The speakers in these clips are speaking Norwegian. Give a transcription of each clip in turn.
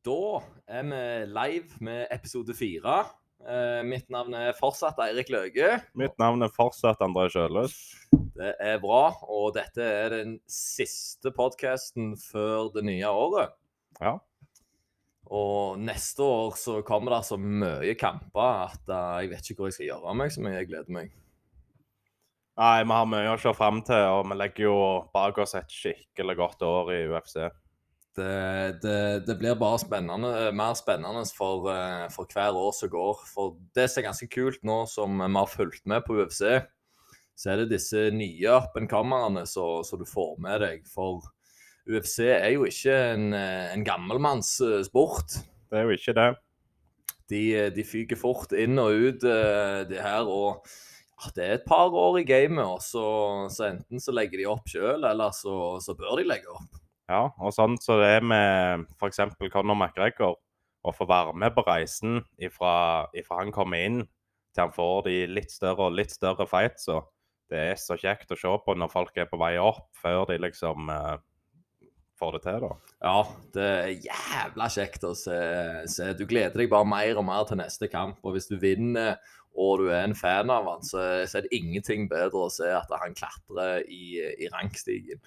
Da er vi live med episode fire. Eh, mitt navn er fortsatt Eirik Løge. Mitt navn er fortsatt André Kjøløs. Det er bra, og dette er den siste podkasten før det nye året. Ja. Og neste år så kommer det så mye kamper at eh, jeg vet ikke hvor jeg skal gjøre av meg så mye. Jeg gleder meg. Nei, vi har mye å se fram til, og vi legger jo bak oss et skikkelig godt år i UFC. Det, det, det blir bare spennende, mer spennende for, eh, for hver år som går. For det som er ganske kult nå, som vi har fulgt med på UFC, så er det disse nye up-and-comerne som du får med deg. For UFC er jo ikke en, eh, en gammelmannssport. Det er jo ikke det. De, de fyker fort inn og ut, eh, de her. Og det er et par år i gamet, og så, så enten så legger de opp sjøl, eller så, så bør de legge opp. Ja, og sånn så det er med f.eks. Conor McGregor. Å få være med på reisen ifra, ifra han kommer inn til han får de litt større og litt større fights. Og det er så kjekt å se på når folk er på vei opp, før de liksom eh, får det til, da. Ja, det er jævla kjekt å se, se. Du gleder deg bare mer og mer til neste kamp. Og hvis du vinner og du er en fan av han, så, så er det ingenting bedre å se at han klatrer i, i rangstigen.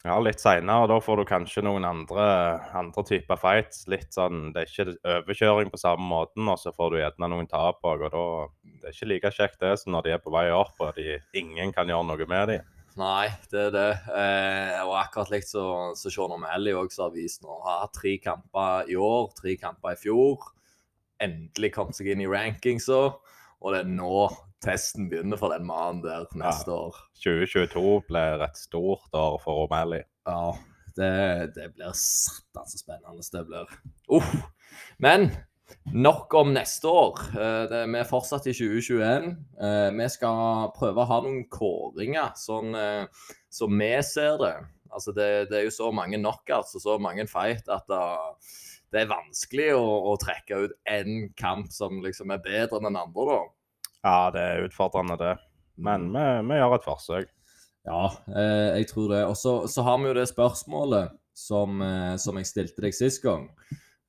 Ja, litt seinere. Da får du kanskje noen andre, andre typer fights. Litt sånn, Det er ikke overkjøring på samme måten, og så får du gjerne noen tap òg. Og da det er ikke like kjekt det som når de er på vei opp og de, ingen kan gjøre noe med dem. Nei, det er det. Eh, og akkurat likt så, så Sean O'Malley også har vist nå. Har hatt tre kamper i år, tre kamper i fjor. Endelig kom seg inn i rankingsa, og det er nå testen begynner for den mannen der neste Ja. år. 2022 blir et stort år for O'Malley. Ja, det, det blir satan så spennende det blir. Uff. Men nok om neste år. Eh, Det, vi er fortsatt i 2021. Eh, Vi skal prøve å ha noen kåringer, sånn som som vi ser det. Altså det, det er jo så mange knockouts og så mange fight at det, det er vanskelig å, å trekke ut én kamp som liksom er bedre enn den andre, da. Ja, det er utfordrende, det. Men vi, vi gjør et forsøk. Ja, eh, jeg tror det. Og så, så har vi jo det spørsmålet som, eh, som jeg stilte deg sist gang.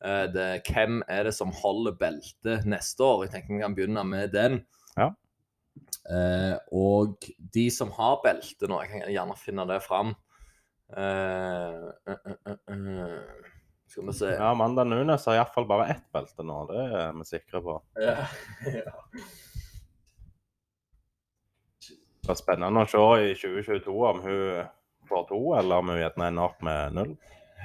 Eh, det, hvem er det som holder beltet neste år? Jeg tenker vi kan begynne med den. Ja. Eh, og de som har belte nå, jeg kan gjerne finne det fram. Eh, eh, skal vi se. Ja, Amanda Nunes har iallfall bare ett belte nå, det er vi sikre på. Ja. ja. Det blir spennende å se i 2022 om hun får to, eller om hun gjerne ender opp med null.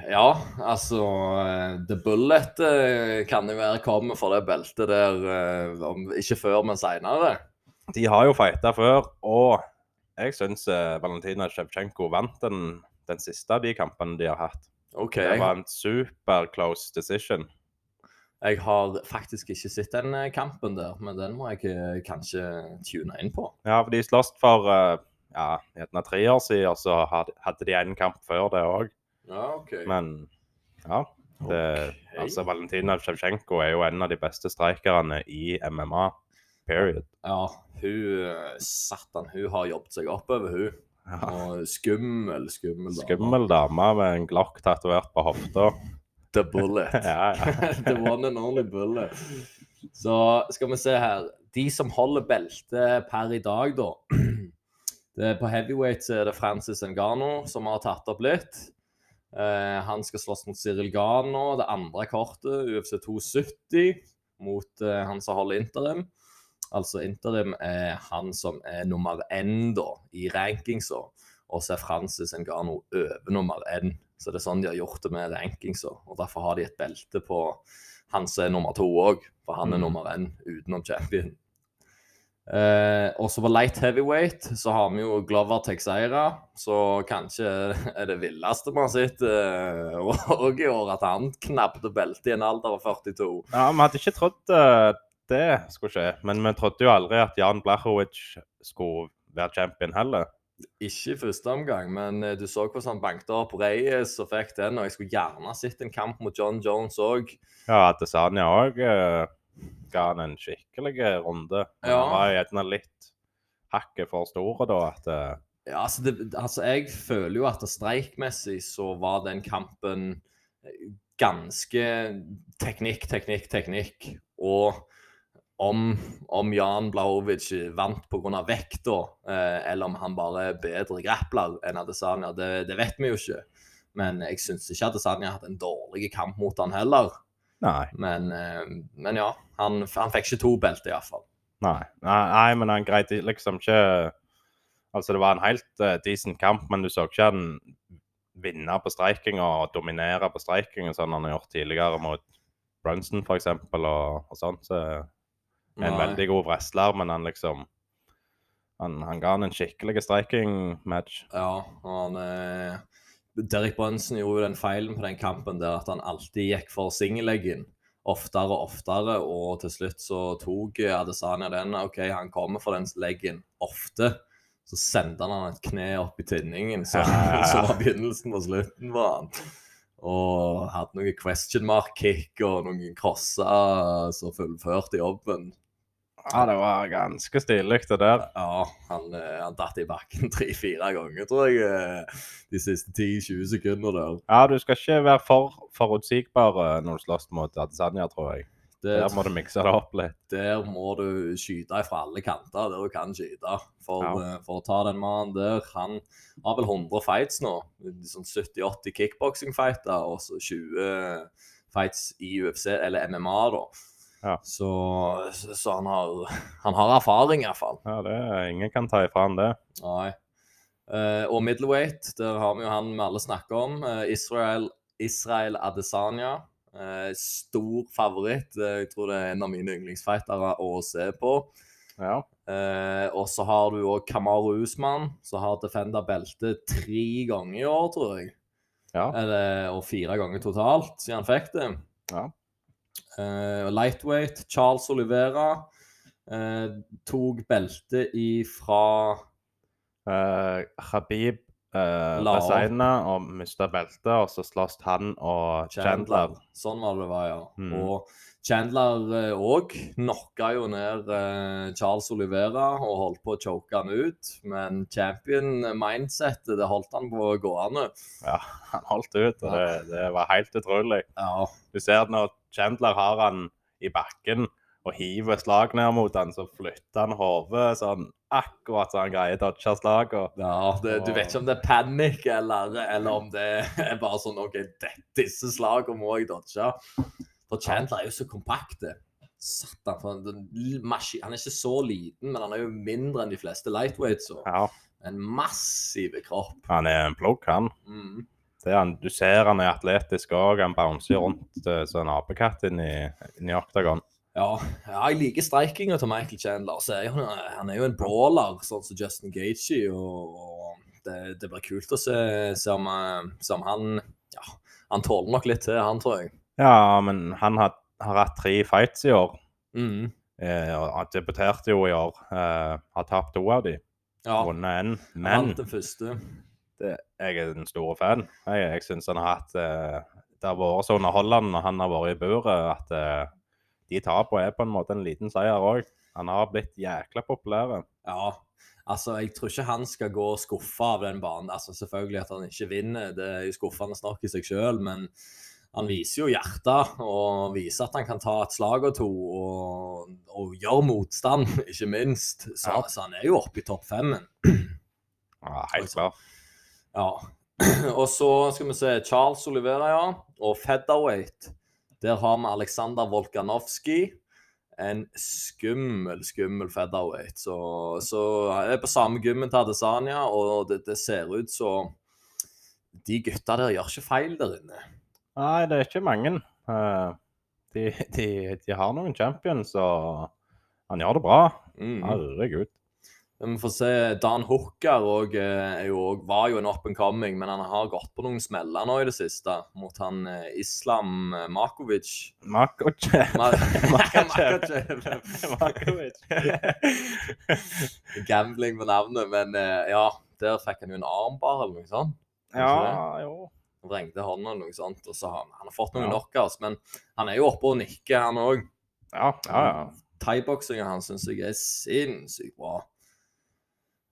Ja, altså eh, The Bullet eh, kan jo være kommet for det beltet der, eh, om, ikke før, men seinere. De har jo fighta før, og jeg syns Valentina Sjevtsjenko vant den, den siste av de kampene de har hatt. Okay. Det var en super close decision. Jeg har faktisk ikke sett den eh, kampen der, men den må jeg eh, kanskje tune inn på. Ja, for de sloss for eh, ja, tre år siden, så hadde de en kamp før det òg. Ja, OK. Men ja. Det, okay. altså, Valentina Sjevtsjenko er jo en av de beste streikerne i MMA. Period. Ja, hun Satan, hun har jobbet seg oppover, hun. Ja. Og skummel, skummel dame. Skummel dame med en glokk tatovert på hofta. The Bullet. Ja, ja. The one and only bullet. Så skal vi se her. De som holder beltet per i dag, da. Det på heavyweight så er det Francis Ngano som har tatt opp litt. Eh, han skal slåss mot Cyril Gano, det andre kortet, UFC 270, mot eh, han som holder interim. Altså interim er han som er nummer én da, i rankingsa, og så er Francis Ngano over nummer én. Så det er sånn de har gjort det med rankingsa, og derfor har de et belte på han som er nummer to òg, for han er Mm. nummer én utenom champion. Eh, også på light heavyweight så har vi jo Glover Texeira, så kanskje er det villeste vi har sett òg i år, at han knappet beltet i en alder av 42. ja, Vi hadde ikke trodd uh, det skulle skje, men vi trodde jo aldri at Jan Blachowicz skulle være champion heller. Ikke i første omgang, men eh, du så hvordan han banket opp Reyes og fikk den. Og jeg skulle gjerne sett en kamp mot John Jones òg. Ja, Adesanya òg ga han en skikkelig runde. Han Ja. Var gjerne litt hakket for store da. at eh, Ja, altså, det, altså Jeg føler jo at streikmessig så var den kampen ganske teknikk, teknikk, teknikk. Og om, om Jan Blaovic vant pga. vekta, eh, eller om han bare er bedre grappler enn Adesanya, det, det vet vi jo ikke. Men jeg syns ikke Adesanya har hatt en dårlig kamp mot han heller. Nei. Men, eh, men ja, han, han fikk ikke to belter, iallfall. Nei. nei, nei, men han greide liksom ikke Altså, det var en helt uh, decent kamp, men du så ikke han vinne på streiking og dominere på streiking, sånn han har gjort tidligere mot Brunson, f.eks., og, og sånt. Så en Nei. veldig god wrestler, men han liksom Han, han ga han en skikkelig striking-match. Ja, han eh, Derek Brønnsen gjorde jo den feilen på den kampen der at han alltid gikk for singelleggen oftere og oftere, og til slutt så tok Adesanya den. OK, han kommer for den leggen ofte. Så sendte han et kne opp i tinningen, så, så var begynnelsen på slutten på han. Og hadde noen question mark-kick og noen crosser som fullførte jobben. Ja, det var ganske stilig, det der. Ja, han, eh, han datt i bakken tre-fire ganger, tror jeg, eh, de siste 10-20 sekunder der. Ja, du skal ikke være for forutsigbar eh, når du slåss mot Adesanya, tror jeg. Det, Der må du mikse det opp litt. der må du skyte fra alle kanter, der du kan skyte. For, Ja. for å ta den mannen der Han har vel 100 fights nå. Sånn 70-80 kickboxing-fighter, og så 20 fights i UFC, eller MMA, da. Ja. Så, så, han, har, han har erfaring, iallfall. Ja, det, Ingen kan ta ifra han det. Nei. Uh, og middleweight, der har vi jo han vi alle snakker om. Uh, Israel, Israel Adesanya. Uh, stor favoritt. Jeg tror det er en av mine yndlingsfightere å se på. Ja. Og så har du òg Kamaru Usman, som har defenda beltet tre ganger i år, tror jeg. ja. Eller, og fire ganger totalt siden han fikk det. Ja. Eh, lightweight, Charles Olivera eh, tok beltet ifra Uh, Habib uh, opp. resigna og mista beltet, og så sloss han og Chandler. Chandler. Sånn var det var, ja. Mm. Og Chandler òg knocka jo ned eh, Charles Olivera og holdt på å choke han ut. Men champion-mindsetet, det holdt han på gående. Ja, han holdt ut, og det, det var helt utrolig. Ja, Du ser at når Chandler har han i bakken og hiver slag ned mot han, så flytter han hodet sånn akkurat så han greier å dodge slag. Ja det, du vet ikke om det er panikk, eller, eller om det er bare sånn OK, disse slagene må jeg dodge. For Chandler er jo så kompakt. Satan, for en Han er ikke så liten, men han er jo mindre enn de fleste lightweights. ja, En massiv kropp. han er en plugg, han. Mm. Det han. Du ser han er atletisk òg. Han bouncer rundt uh, som en apekatt inni inn i oktagon. Ja, jeg liker streikinga til Michael Chandler. Så er jo, han er jo en brawler, sånn som Justin Gaethje. Og, det, det blir kult å se, som, om, eh, se om han Ja, han tåler nok litt til, han, tror jeg. Ja, men han har, har hatt tre fights i år. Mm. Eh, han debuterte jo i år. Eh, har tapt to av de. Ja, Vunnet én. Men første. det, jeg er den store fan. Jeg, jeg syns han har hatt eh, Det har vært så underholdende når han har vært i buret, at eh, de tapene er på en måte en liten seier òg. Han har blitt jækla populær. Ja, altså, jeg tror ikke han skal gå skuffa av den banen. Altså, Selvfølgelig at han ikke vinner, det er jo skuffende snakk i seg sjøl, men han viser jo hjertet og viser at han kan ta et slag og to og, og gjøre motstand, ikke minst. Så, Ja. så han er jo oppe i topp femmen. Ja, helt klart. Ja. Og så skal vi se Charles Olivera, ja. Og featherweight. Der har vi Aleksandr Volkanovskij. En skummel, skummel featherweight. Så, så jeg er på samme gymmen til Adesanya, og det, det ser ut som De gutta der gjør ikke feil der inne. Nei, det er ikke mange. Eh, de, de, de har noen champions, og han gjør det bra. Mm. Herregud. Vi får se. Dan Hooker og, eh, jo, var jo en up and coming, men han har gått på noen smeller nå i det siste mot han eh, Islam Makovic. Makovic. Makochev. Ma-. Makovic. Gambling på navnet, men eh, ja, der fikk han jo en armbar eller noe sånt. ja, jo. Vrengte hånda eller noe sånt, og så han, han har fått noen Ja. knockouts, men han er jo oppe og nikker, han òg. Ja, ja, ja. Thaiboksingen hans syns jeg er sinnssykt bra.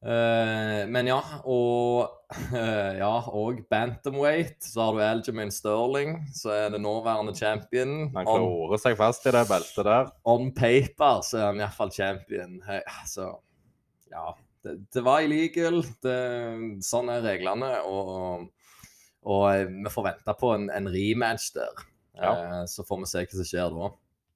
Eh, men ja, og uh, ja, og bantamweight. Så har du Algermain Sterling, så er det nåværende champion. Han klorer seg fast i det beltet der. on paper så er han iallfall champion. Hey, så Ja. Det, det var illegal. Det, sånn er reglene. Og, og og vi får vente på en, en rematch der. Eh, så får vi se hva som skjer da.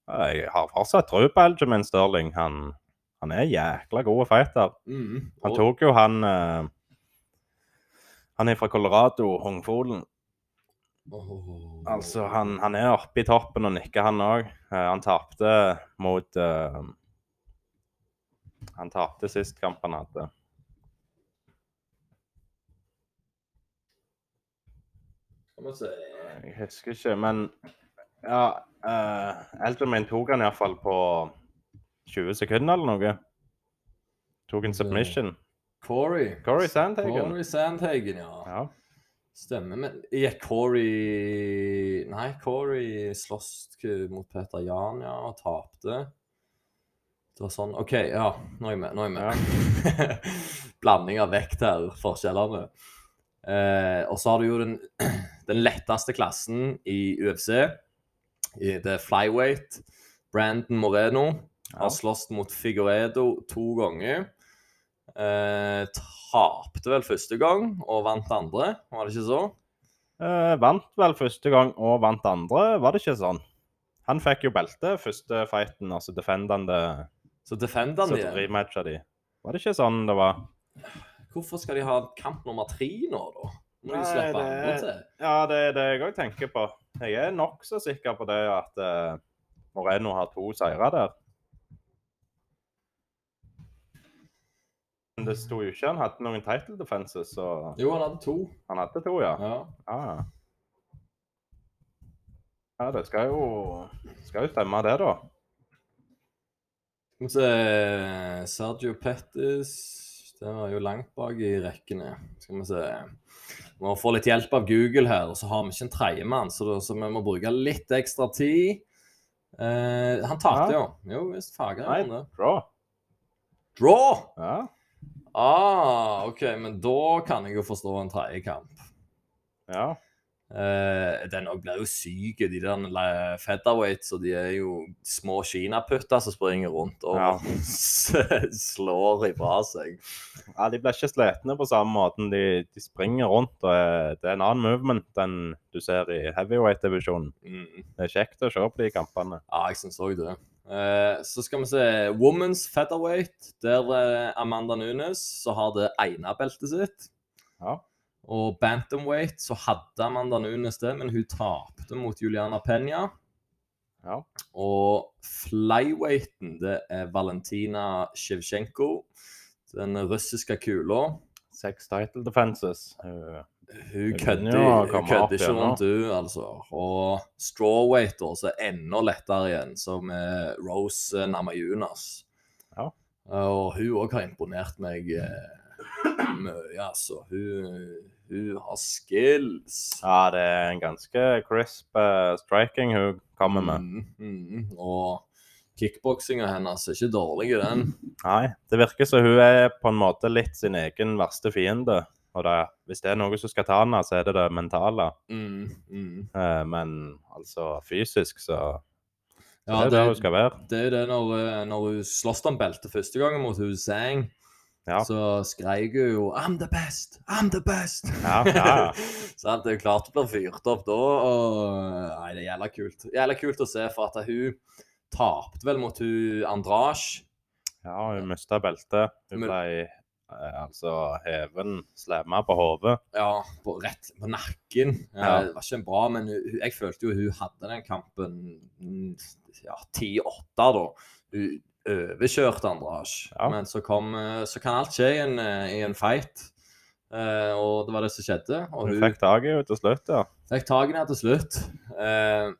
Jeg har fortsatt tro på Algerman Sterling. Han, han er jækla god fighter. Mm. Han tok jo han eh, Han er fra Colorado, Hongfolen. Oh. Altså, han, han er oppe i toppen og nikker, han òg. han tapte mot eh, Han tapte sist kamp han hadde. Jeg husker ikke, men ja uh, Alderman tok han iallfall på 20 sekunder eller noe. Tok en submission. Corey. Corey Sandhagen. Corey Sandhagen, ja. Ja. Stemmer. Men gikk Corey Nei, Corey sloss mot Peter Jan, ja, og tapte. Det var sånn OK, ja, nå er jeg med. Nå er jeg med. Blanding av vekt her, forskjellene. Eh, og så har du jo den, den letteste klassen i UFC. I, det er flyweight. Brandon Moreno Ja. har slåss mot Figueredo to ganger. Eh, tapte vel første gang og vant andre, var det ikke så? Eh, vant vel første gang og vant andre, var det ikke sånn? Han fikk jo belte første fighten, altså defendende Så defendende han så igjen. rematcha de. Var det ikke sånn det var? Hvorfor skal de ha kamp nummer tre nå, da? Må de Nei, slippe det- andre til? Ja, det er det jeg òg tenker på. Jeg er nokså sikker på det at uh, Moreno har to seire der. Men det sto jo ikke han hadde noen title defenses, så Jo, han hadde to. han hadde to, ja. Ja. ah. ja det skal jo, skal jo stemme, det, da. Skal vi se Sergio Pettis Det var jo langt bak i rekkene. Skal vi se Vi må få litt hjelp av Google her, og så har vi ikke en tredjemann, så, så vi må bruke litt ekstra tid. Eh, han tapte, Ja. jo. Jo visst, fager han det. draw. Draw! Ja. Ah, OK, men da kan jeg jo forstå en tredje kamp. ja. Uh, den blir jo syk, de der featherweights, og de er jo små kinaputter som springer rundt og Ja. slår ifra seg. Ja, De blir ikke slitne på samme måten. De, de springer rundt. og er- Det er en annen movement enn du ser i heavyweight-divisjonen. Mm. Det er kjekt å se på de kampene. Ja, jeg syns òg det. Eh, så skal vi se Women's featherweight. Der er Amanda Nunes så har det ene beltet sitt. Ja. Og bantamweight så hadde Amanda Nunes det, men hun tapte mot Juliana Penya. Ja. Og flyweighten, det er Valentina Shevchenko. Den russiske kula. Seks title defenses. Hun kødder, ja, opp ikke rundt, hun, altså. Og strawweight så er enda lettere igjen, som er Rose Namajunas. Ja. Og hun òg har imponert meg eh, mye, altså. Hun, hun har skills. ja, det er en ganske crisp uh, striking hun kommer med. Mm, mm, og kickboksinga hennes er ikke dårlig, den. Nei, det virker som hun er på en måte litt sin egen verste fiende. Og det, hvis det er noe som skal ta henne, så er det det mentale. Mm, mm. Eh, men altså fysisk, så, så Ja, det er det, hun skal være. det er det når, eh, når hun sloss om beltet første gangen mot hun Zhang. Ja. Så skreik hun jo 'I'm the best! I'm the best!' Ja, ja. så det er klart det blir fyrt opp da. Og, nei, det er jævla kult. Jævla kult å se, for at hun tapte vel mot hun Andrasj. ja, hun mista beltet. Hun ble eh, altså heven, slemma på hodet. Ja, på, rett på nakken. Eh, Ja. Det var ikke bra, men hun, hun- jeg følte jo hun hadde den kampen mm, ja, 10-8, da. Hun overkjørte Andrasj. Ja. Men så, kom, eh, så kan alt skje i en, eh, i en fight. Eh, og det var det som skjedde. Og Hun fikk tak i henne til slutt, ja. Fikk tak i henne til slutt. Eh,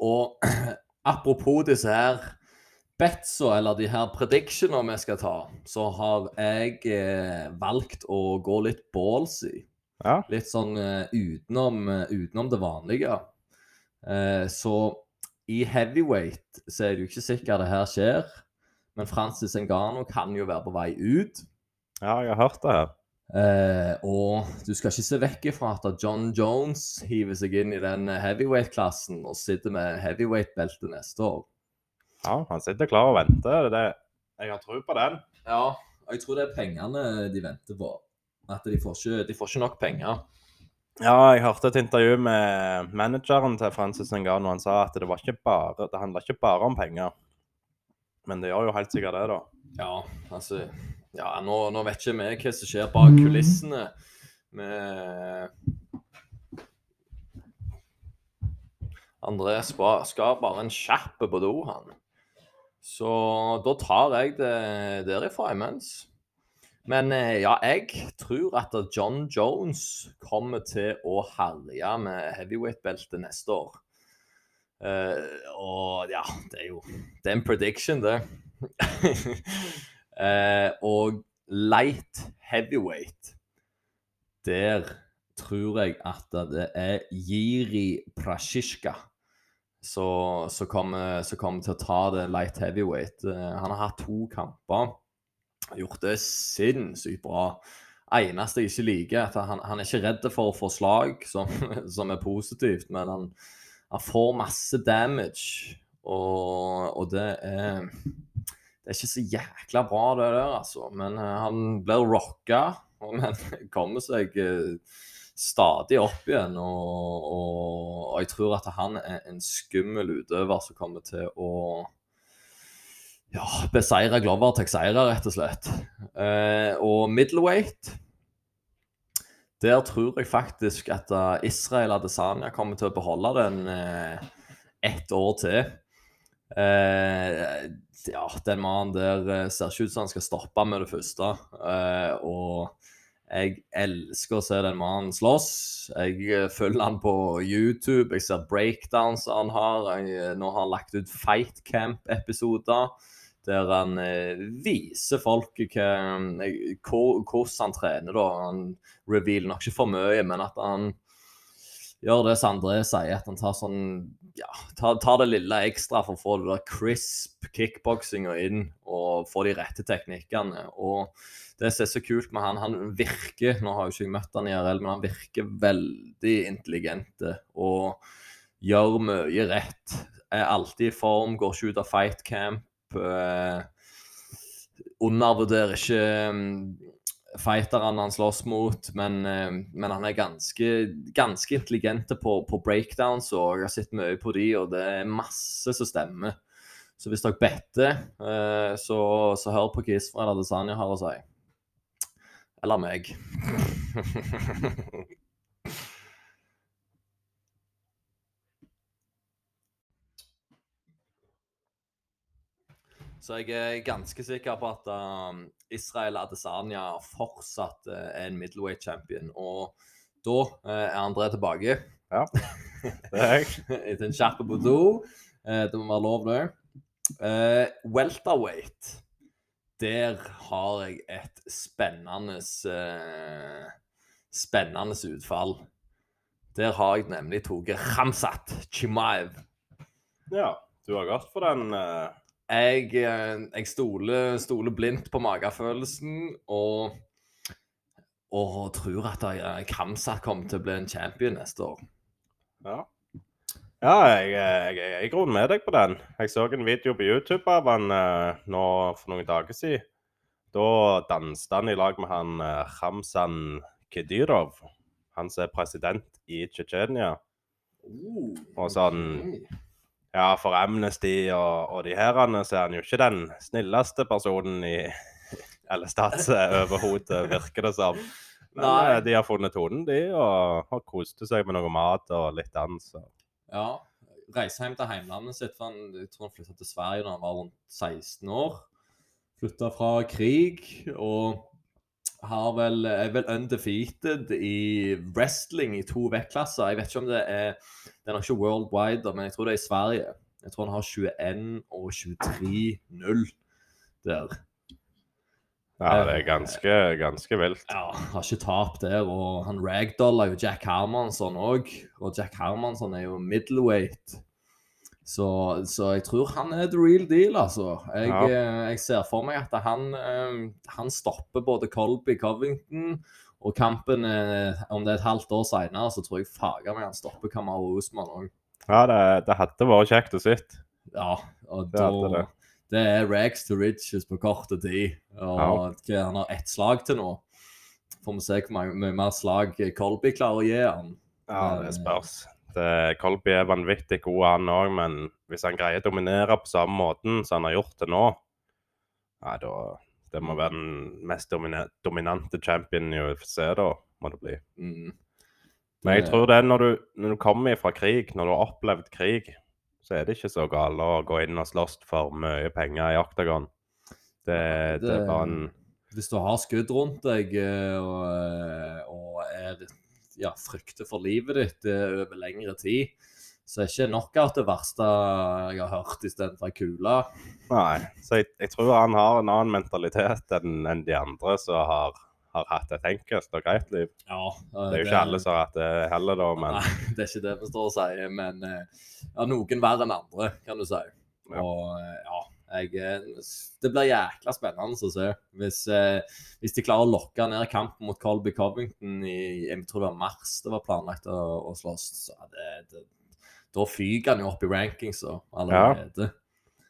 og apropos disse her betsa, eller de her predictionene vi skal ta, så har jeg eh, valgt å gå litt ballsy. Ja. Litt sånn uh, utenom, uh, utenom det vanlige. Uh, så i heavyweight så er det jo ikke sikkert det her skjer. Men Francis Engano kan jo være på vei ut. Ja, jeg har hørt det her. Og du skal ikke se vekk ifra at John Jones hiver seg inn i den heavyweight-klassen og sitter med heavyweight-beltet neste år. Ja, han sitter klar og venter. Det, jeg har tro på den. Ja, og jeg tror det er pengene de venter på. At de får ikke, de får ikke nok penger. Ja, jeg hørte et intervju med manageren til Francis Ngannou. Han sa at det, var ikke bare, det handla ikke bare om penger. Men det gjør jo helt sikkert det, da. Ja, altså Ja, nå, nå vet ikke vi hva som skjer bak kulissene med André skal bare en kjapp på do, han. Så da tar jeg det derifra imens. Men eh, ja, jeg tror at John Jones kommer til å herje med heavyweight-beltet neste år. Eh, og ja, det er jo Det er en prediction, det. Eh, og light heavyweight, der tror jeg at det er Jiri Prashiska som så kommer, kom til å ta det light heavyweight. Eh, han har hatt to kamper, gjort det sinnssykt bra. Eneste jeg ikke liker, er at han, han er ikke redd for å få slag, som, som er positivt, men han, han får masse damage, og, og det er det er ikke så jækla bra, det der, altså. Men eh, han blir rocka, men kommer seg eh, stadig opp igjen. Og, og, og jeg tror at han er en skummel utøver som kommer til å ja, beseire Glover Texeira, rett og slett. Eh, og middleweight Der tror jeg faktisk at eh, Israel Adesanya kommer til å beholde den eh, ett år til. Eh, ja, den mannen der eh, ser ikke ut som han skal stoppe med det første. Eh, og jeg elsker å se den mannen slåss. Jeg eh, følger han på YouTube. Jeg ser breakdowns han har. Eh, nå har han lagt ut Fight Camp-episoder. Der han eh, viser hvor- hvordan han trener. da. Han revealer nok ikke for mye, men at han gjør det som André sier, at han tar sånn ja, tar, tar det lille ekstra for å få det der crisp kickboksinga inn og få de rette teknikkene. Og det som er så kult med han, han virker Nå har jo ikke jeg møtt han i IRL, men han virker veldig intelligent og gjør mye rett. Er alltid i form, går ikke ut av fight camp. Eh, undervurderer ikke mm, fighterne han slåss mot, men, eh, men han er ganske, ganske intelligente på, på breakdowns, og jeg har sett mye på de, og det er masse som stemmer. Så hvis dere better, eh, så, så hør på hva Israel Adesanya har å si. Eller meg. Så jeg er ganske sikker på at um, Israel Adesanya fortsatt uh, er en middleweight champion. Og da uh, er André tilbake. Det er jeg. Etter en kjapp på do. Uh, det må være lov, det. Eh, welterweight. Der har jeg et spennende uh, Spennende utfall. Der har jeg nemlig tatt Ramsat Chimaev. Ja, du har gått for den uh... Jeg, eh, jeg stoler, stole blindt på magefølelsen og, og tror at Ramsat kommer til å bli en champion neste år. Ja. Ja, jeg, jeg, jeg, jeg gror med deg på den. Jeg så en video på YouTube av han eh, nå for noen dager siden. Da danset han i lag med han eh, Ramzan Kedyrov. Han som er president i Tsjetsjenia. Og sånn Ja, for Amnesty og, og de herrene så er han jo ikke den snilleste personen i Eller statsoverhodet, virker det som. Men Nei. eh, de har funnet tonen, de, og har kost seg med noe mat og litt dans. og- Ja. Reise hjem til heimlandet sitt. For han, jeg tror han flytta til Sverige da han var rundt 16 år. Flytta fra krig og har vel, er vel undefeated i wrestling i to vektklasser. Jeg vet ikke om det er Det er nok ikke worldwide, men jeg tror det er i Sverige. Jeg tror han har 21 og 23-0 der. Ja, det er ganske, ganske vilt. Ja, har ikke tap der. Og han ragdoller jo Jack Hermansson òg. Og Jack Hermansson er jo middleweight. Så, så jeg tror han er the real deal, altså. Jeg, Ja. eh, jeg ser for meg at han, eh, han stopper både Colby Covington og kampen eh, Om det er et halvt år seinere, så tror jeg fager meg han stopper Kamaru Usman òg. Ja, det, det hadde vært kjekt å se. Ja, og Det da det. er rags to riches på kort tid. Og ja. han har ett slag til nå. Får vi se hvor mye mer slag Colby klarer å gi han. Ja, det spørs. Det, Colby er vanvittig god, han òg, men hvis han greier å dominere på samme måten som han har gjort det nå, nei, da Det må være den mest domine, dominante championen i UFC, da, må det bli. Mm. Men jeg tror det er når du, når du kommer fra krig, når du har opplevd krig, så er det ikke så galt å gå inn og slåss for mye penger i Octagon. Det, det er bare en Hvis du har skudd rundt deg eh, og, eh, og er, ja, frykter for livet ditt eh, over lengre tid, så er ikke knockout det verste jeg har hørt istedenfor ei kule. Nei. Så jeg, jeg tror han har en annen mentalitet enn enn de andre som har, har hatt et enkelt og greit liv. Ja, Det er jo ikke alle som har hatt det heller, da, men Nei, det er ikke det vi står og sier, men eh, ja, noen verre enn andre, kan du si. Ja. Og eh, ja, jeg, eh, det blir jækla spennende å se. Hvis, eh, hvis de klarer å lokke ned kampen mot Colby Covington i jeg tror det var mars det var planlagt å, å slåss, så det, det, da fyker han jo opp i rankings allerede.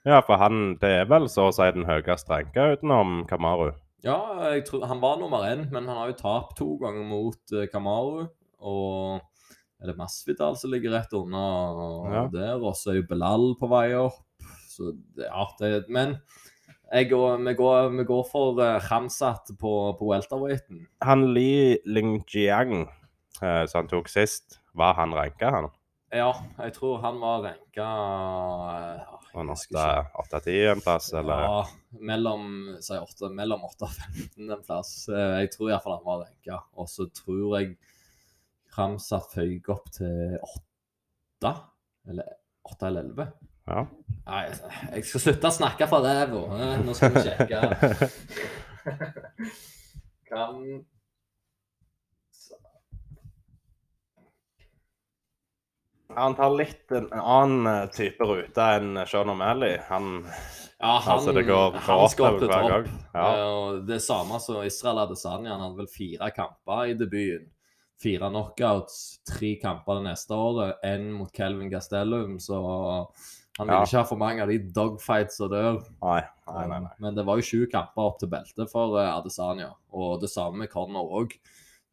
Ja, for han det er vel så å si den høyeste ranka utenom Kamaru. Ja, jeg tror, han var nummer én, men han har jo tapt to ganger mot eh, Kamaru. Og er det Masvidal som ligger rett under Ja. der, og så er jo Belal på vei opp. Så det, er artig. men går, vi, går, vi går for uh, Hamzat på, på welterweighten. Han Li Lingjiang, uh, som han tok sist, var han ranka, han? Ja, jeg tror han var renka uh, Han 8-10 en plass, eller? Ja, mellom, si åtte- mellom 8 og 15 en plass. Eh, Jeg tror iallfall han var renka. Og så tror jeg Kramsat føyk opp til 8, eller 8 eller 11. Ja. Nei, jeg skal slutte å snakke fra ræva. eh, Nå skal vi sjekke. Kan Han tar litt en annen eh, type rute enn Sean O'Malley. Han Ja, han, Altså, det går- han skal til topp. Ja. Eh, det samme som Israel Adesanya. Han hadde vel fire kamper i debuten. Fire knockouts, tre kamper det neste året, én mot Kelvin Gastelum. Så han ville Ja. ikke ha for mange av de dogfights og dør. Nei, nei, nei. nei. Men det var jo sju kamper opp til beltet for eh, Adesanya. Og det samme med Connor òg.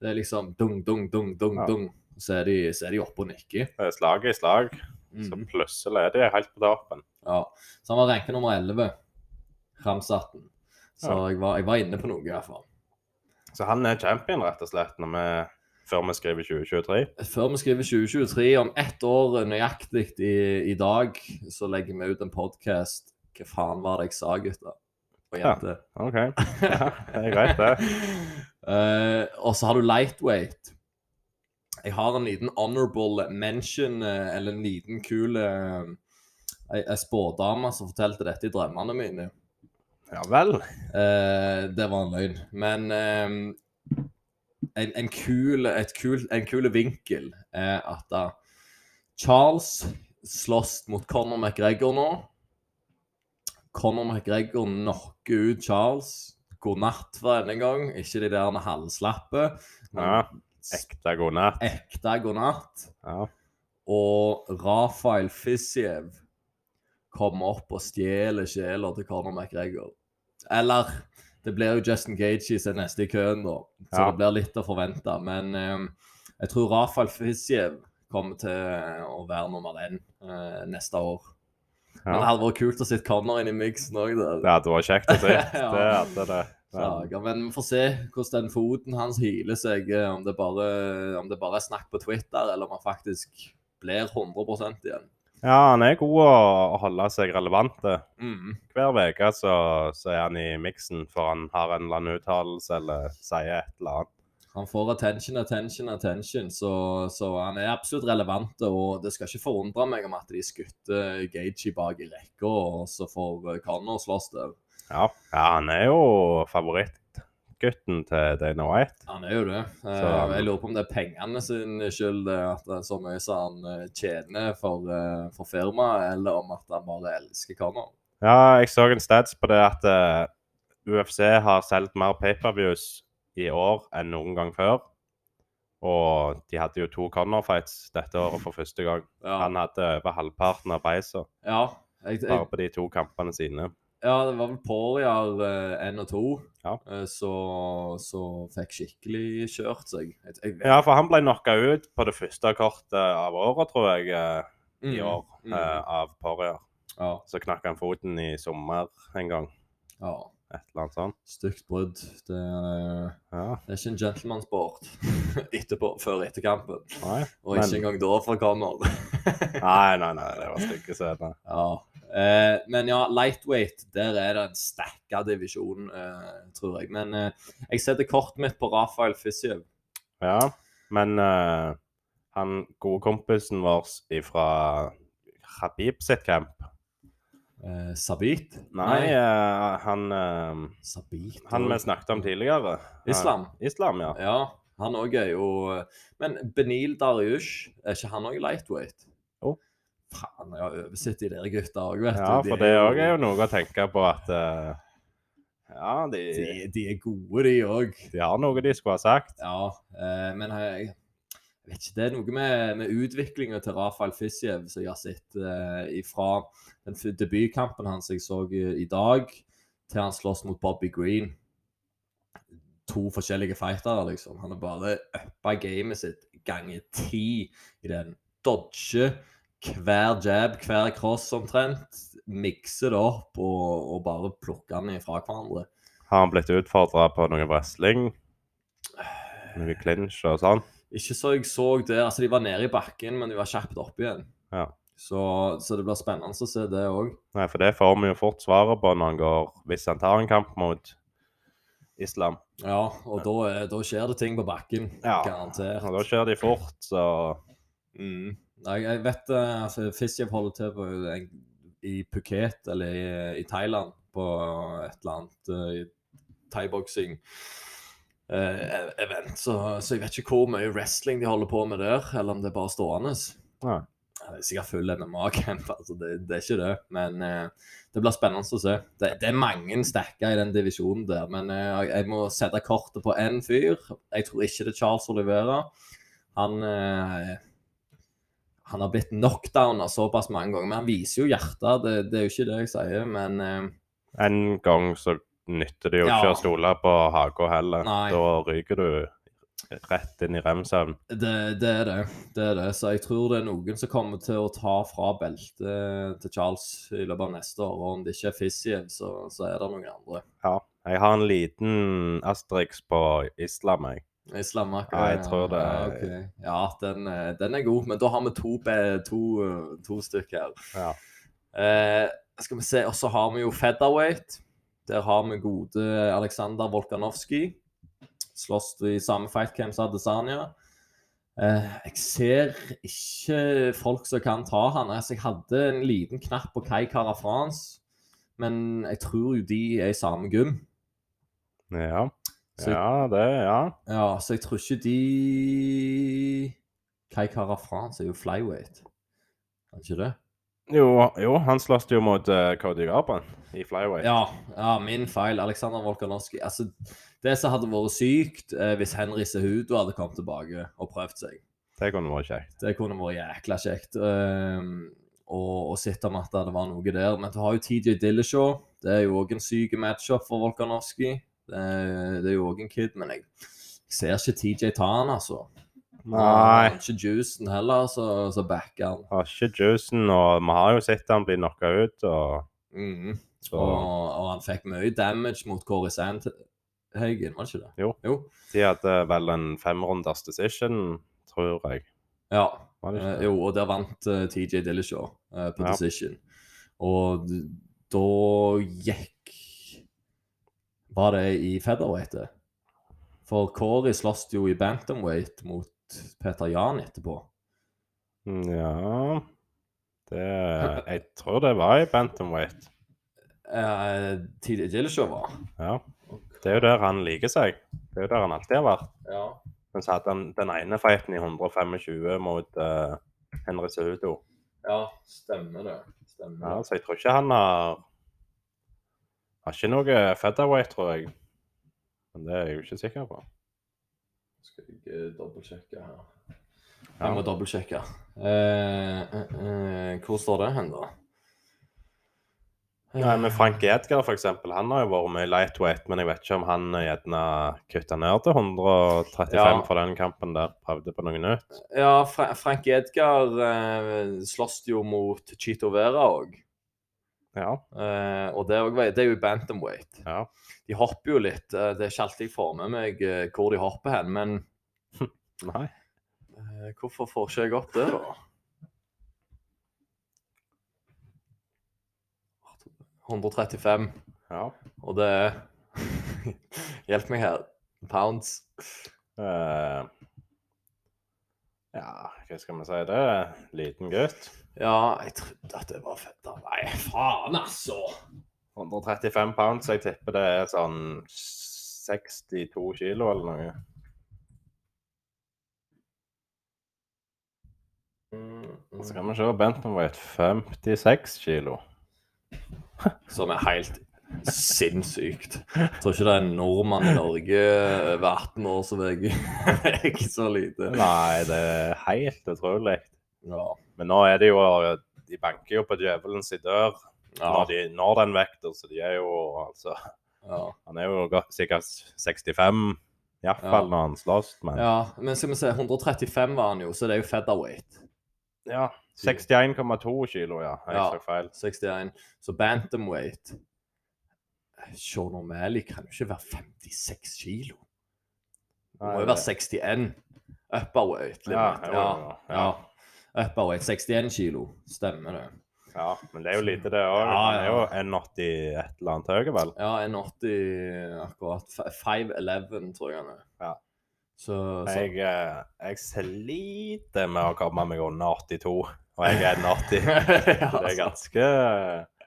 Det er liksom dung, dung, dung, dung, Ja. dung. Så er de, så er de oppe og nikker. Det er slag i slag. Så Mhm. plutselig er de helt på toppen. Ja. Så han var ranket nummer 11, Ramsatten. Så Ja. jeg, var, jeg var inne på noe, i hvert fall. Så han er champion, rett og slett, når vi, før vi skriver 2023. Før vi skriver 2023, om ett år nøyaktig i, i dag, så legger vi ut en podkast. Hva faen var det jeg sa, gutter? Og Ja. OK. Ja, det er greit, det. uh, og så har du lightweight. Jeg har en liten honorable mention, eh, eller en liten kul uh, Ei spådame som fortalte dette i drømmene mine. Ja vel. Eh, det var en løgn. Men eh, en, en, kul, et kul, en kul vinkel er at da Charles slåss mot Conor McGregor nå. Conor McGregor knocker ut Charles. God natt for denne gang. Ikke de der halvslappe. Ja. Ekte god natt. Ekte god natt. Ja. Og Rafael Fiziev kommer opp og stjeler sjela til Conor McGregor. Eller det blir jo Justin Gage som er neste i køen, da. Så Ja. det blir litt å forvente. Men eh, jeg tror Rafael Fiziev kommer til å være nummer én eh, neste år. Men det hadde vært kult å se Conor inn i miksen òg. Det hadde vært kjekt å se. Ja. Det hadde det. Ja. Men vi får se hvordan den foten hans hiler seg. eh, Om det bare, om det bare er snakk på Twitter, eller om han faktisk blir 100% igjen. ja, han er god å å holde seg relevant. Mm. Hver uke så, så er han i miksen, for han har en eller annen uttalelse eller sier et eller annet. Han får attention, attention, attention, så, så han er absolutt relevant. Og det skal ikke forundre meg om at de skutter Gagey bak i rekka, og så får Connor slåss der. Ja, ja han er jo favorittgutten til Dana White. Han er jo det. Eh, Så- jeg lurer på om det er pengene sin skyld at det er så mye som han eh, tjener for, eh, for firmaet, eller om at han bare elsker Conor. Ja, jeg så en stats på det at eh, UFC har solgt mer paperviews i år enn noen gang før. Og de hadde jo to Connor-fights dette året for første gang. Ja, Han hadde over halvparten av beisa ja, bare på de to kampene sine. Ja det var vel Poirier én og to Ja. eh, så, så fikk skikkelig kjørt seg. Jeg, jeg, Ja, for han ble knocka ut på det første kortet av året, tror jeg, eh, i Mm, år, mm. eh, av Poirier. Ja, Så knakk han foten i sommer en gang. ja. Et eller annet sånt. Stygt brudd. Det, Ja, det er ikke en gentlemansport etterpå, før etter kampen. nei. Og Men- ikke engang da for Conor. Nei, nei, nei, det var stygge scener. Ja. Eh, men ja, lightweight, der er det en stacka divisjon, uh, tror jeg. Men uh, jeg setter kortet mitt på Rafael Fisjev. Ja, men han gode kompisen vår fra Habib sitt camp Sabit? Nei, han, Sabit han vi snakket om tidligere. Islam? Islam, ja. Ja, han òg er jo Men Benil Dariush, er ikke han òg lightweight? Faen, jeg har oversett de der gutta òg, vet Ja, du. for det òg er jo noe å tenke på at uh, Ja, de, de, de er gode, de òg. de har noe de skulle ha sagt. Ja, uh, men jeg, jeg vet ikke, det er noe med, med utviklinga til Rafael Fisjev som jeg har sett uh, fra den debutkampen hans jeg så i, i dag, til han slåss mot Bobby Green. To forskjellige fightere, liksom. Han har bare uppa gamet sitt ganger ti i den. Dodger hver jab, hver cross omtrent. Mikse det opp og, og bare plukke den ifra hverandre. Har han blitt utfordra på noe wrestling? Noe clinch og sånn? Ikke så jeg så det. Altså, de var nede i bakken, men de var kjapt opp igjen. Ja. Så, så det blir spennende å se det òg. Nei, for det får vi jo fort svaret på når han går Hvis han tar en kamp mot Islam. Ja, og da, da skjer det ting på bakken. Ja. Garantert. Og da skjer de fort, så Mm. Nei, jeg vet uh, altså, Fiziev holder til på, i Phuket, eller i, i Thailand, på et eller annet uh, thaiboksing. eh, event, så, så jeg vet ikke hvor mye wrestling de holder på med der, eller om det er bare stående. Nei. Ja, Det er sikkert full MMA-camp, altså det, det er ikke det. Men uh, det blir spennende å se. Det, det er mange stacker i den divisjonen der, men uh, jeg må sette kortet på én fyr. Jeg tror ikke det er Charles Olivera. Han eh, han har blitt knockdowna såpass mange ganger, men han viser jo hjertet. Det, det er jo ikke det jeg sier, men eh, En gang så nytter det jo Ja. ikke å stole på Haga heller. Nei. Da ryker du rett inn i rem-søvn. det, det er det. Det er det. Så jeg tror det er noen som kommer til å ta fra beltet til Charles i løpet av neste år. Og om det ikke er Fiziev, så, så er det noen andre. Ja. Jeg har en liten Asterix på Islam, jeg. Akkurat. Ja, jeg tror det- Ja, okay. ja den, eh, den er god, men da har vi to, to, eh, to stykker her. Ja. Eh, skal vi se, og så har vi jo featherweight. Der har vi gode Aleksandr Volkanovskij. Slåss i samme fightcamp som Adesanya. Eh, jeg ser ikke folk som kan ta han. Altså, jeg hadde en liten knapp på Kai Cara France, men jeg tror jo de er i samme gym. Ja. Så- ja, det Ja. Ja, så jeg tror ikke de Kai Kara France er jo flyweight. Er det ikke det? Jo, jo han sloss jo mot uh, Cody Garban i flyweight. Ja, ja, min feil. Aleksandr Volkanovskij. Altså, det som hadde vært sykt eh, hvis Henry Sehudo hadde kommet tilbake og prøvd seg. Det kunne vært kjekt. Det kunne vært jækla kjekt. Um, og, og sett om at det var noe der. Men du har jo TJ Dillashaw. Det er jo òg en syk matchup for Volkanovskij. Det, er- det jo òg en kid, men jeg, ser ikke TJ ta han, altså. Nei. Ikke juicen heller, så, så backer han. Har ikke juicen, og vi har jo sett han bli knocka ut, og mm. Og, og han fikk mye damage mot Kåre Sandhagen, var det ikke det? Jo. jo. de hadde vel en femrunders decision, tror jeg. Ja. Eh, jo, og der vant uh, TJ Dillashaw uh, på Ja. decision. Og da gikk Var det i featherweight? For Corey sloss jo i bantamweight mot Peter Jan etterpå. Ja Det Jeg tror det var i bantamweight. Eh, TJ Dillashaw var. Ja. Det er jo der han liker seg. Det er jo der han alltid har vært. Ja. Men så hadde han den ene fighten i 125 mot uh, Henry Sehudo. ja, stemmer det. Stemmer Ja, så jeg tror ikke han har Har ikke noe featherweight, tror jeg. Men det er jeg jo ikke sikker på. Skal jeg eh, dobbeltsjekke her. Jeg må dobbeltsjekke. Eh, eh, eh, hvor står det hen, da? Nei, men Frank Edgar, for eksempel, han har jo vært med i lightweight, men jeg vet ikke om han gjerne kutta ned til 135 Ja. for den kampen der. Prøvde på noe nytt. Ja, Fra Frank Edgar eh, slåss jo mot Chito Vera òg. Ja. Uh, og det er, også, det er jo bantamweight. ja. De hopper jo litt. eh, det er ikke alltid jeg får med meg eh, hvor de hopper hen, men Nei. Uh, hvorfor får ikke jeg opp det, da? 135, Ja. og det er Hjelp meg her. Pounds. Eh, ja, hva skal vi si? Det liten gutt. Ja, jeg trodde at det var fett. av Nei, faen, altså! 135 pounds, jeg tipper det er sånn 62 kilo eller noe. Mm, Så kan vi se Bentonweight 56 kilo. Som er helt sinnssykt. Jeg tror ikke det er en nordmann i Norge over 18 år som veier så lite. Nei, det er helt utrolig. Ja. Men nå er det jo De banker jo på djevelens dør Ja. når, de, når den vekter, så de er jo altså ja. Han er jo sikkert 65 iallfall Ja. når han slåss, men ja. Men skal vi se, 135 var han jo, så det er jo featherweight. Ja. 61,2 kilo, ja. Jeg Ja. feil. 61. Så bantamweight Sean O'Malley kan jo ikke være 56 kilo. Det må jo være 61. Upperweight limit. Ja, Ja, ja. ja. Upperweight 61 kilo. Stemmer det. Ja, men det er jo lite, det òg. Ja, Han er jo ja. 1,80 et eller annet høy, vel? Ja, 1,80 akkurat. 5'11 tror jeg han er. Ja. Så, så Jeg, eh, jeg sliter med å komme meg under 82, og jeg er 1,80. Ja, det er ganske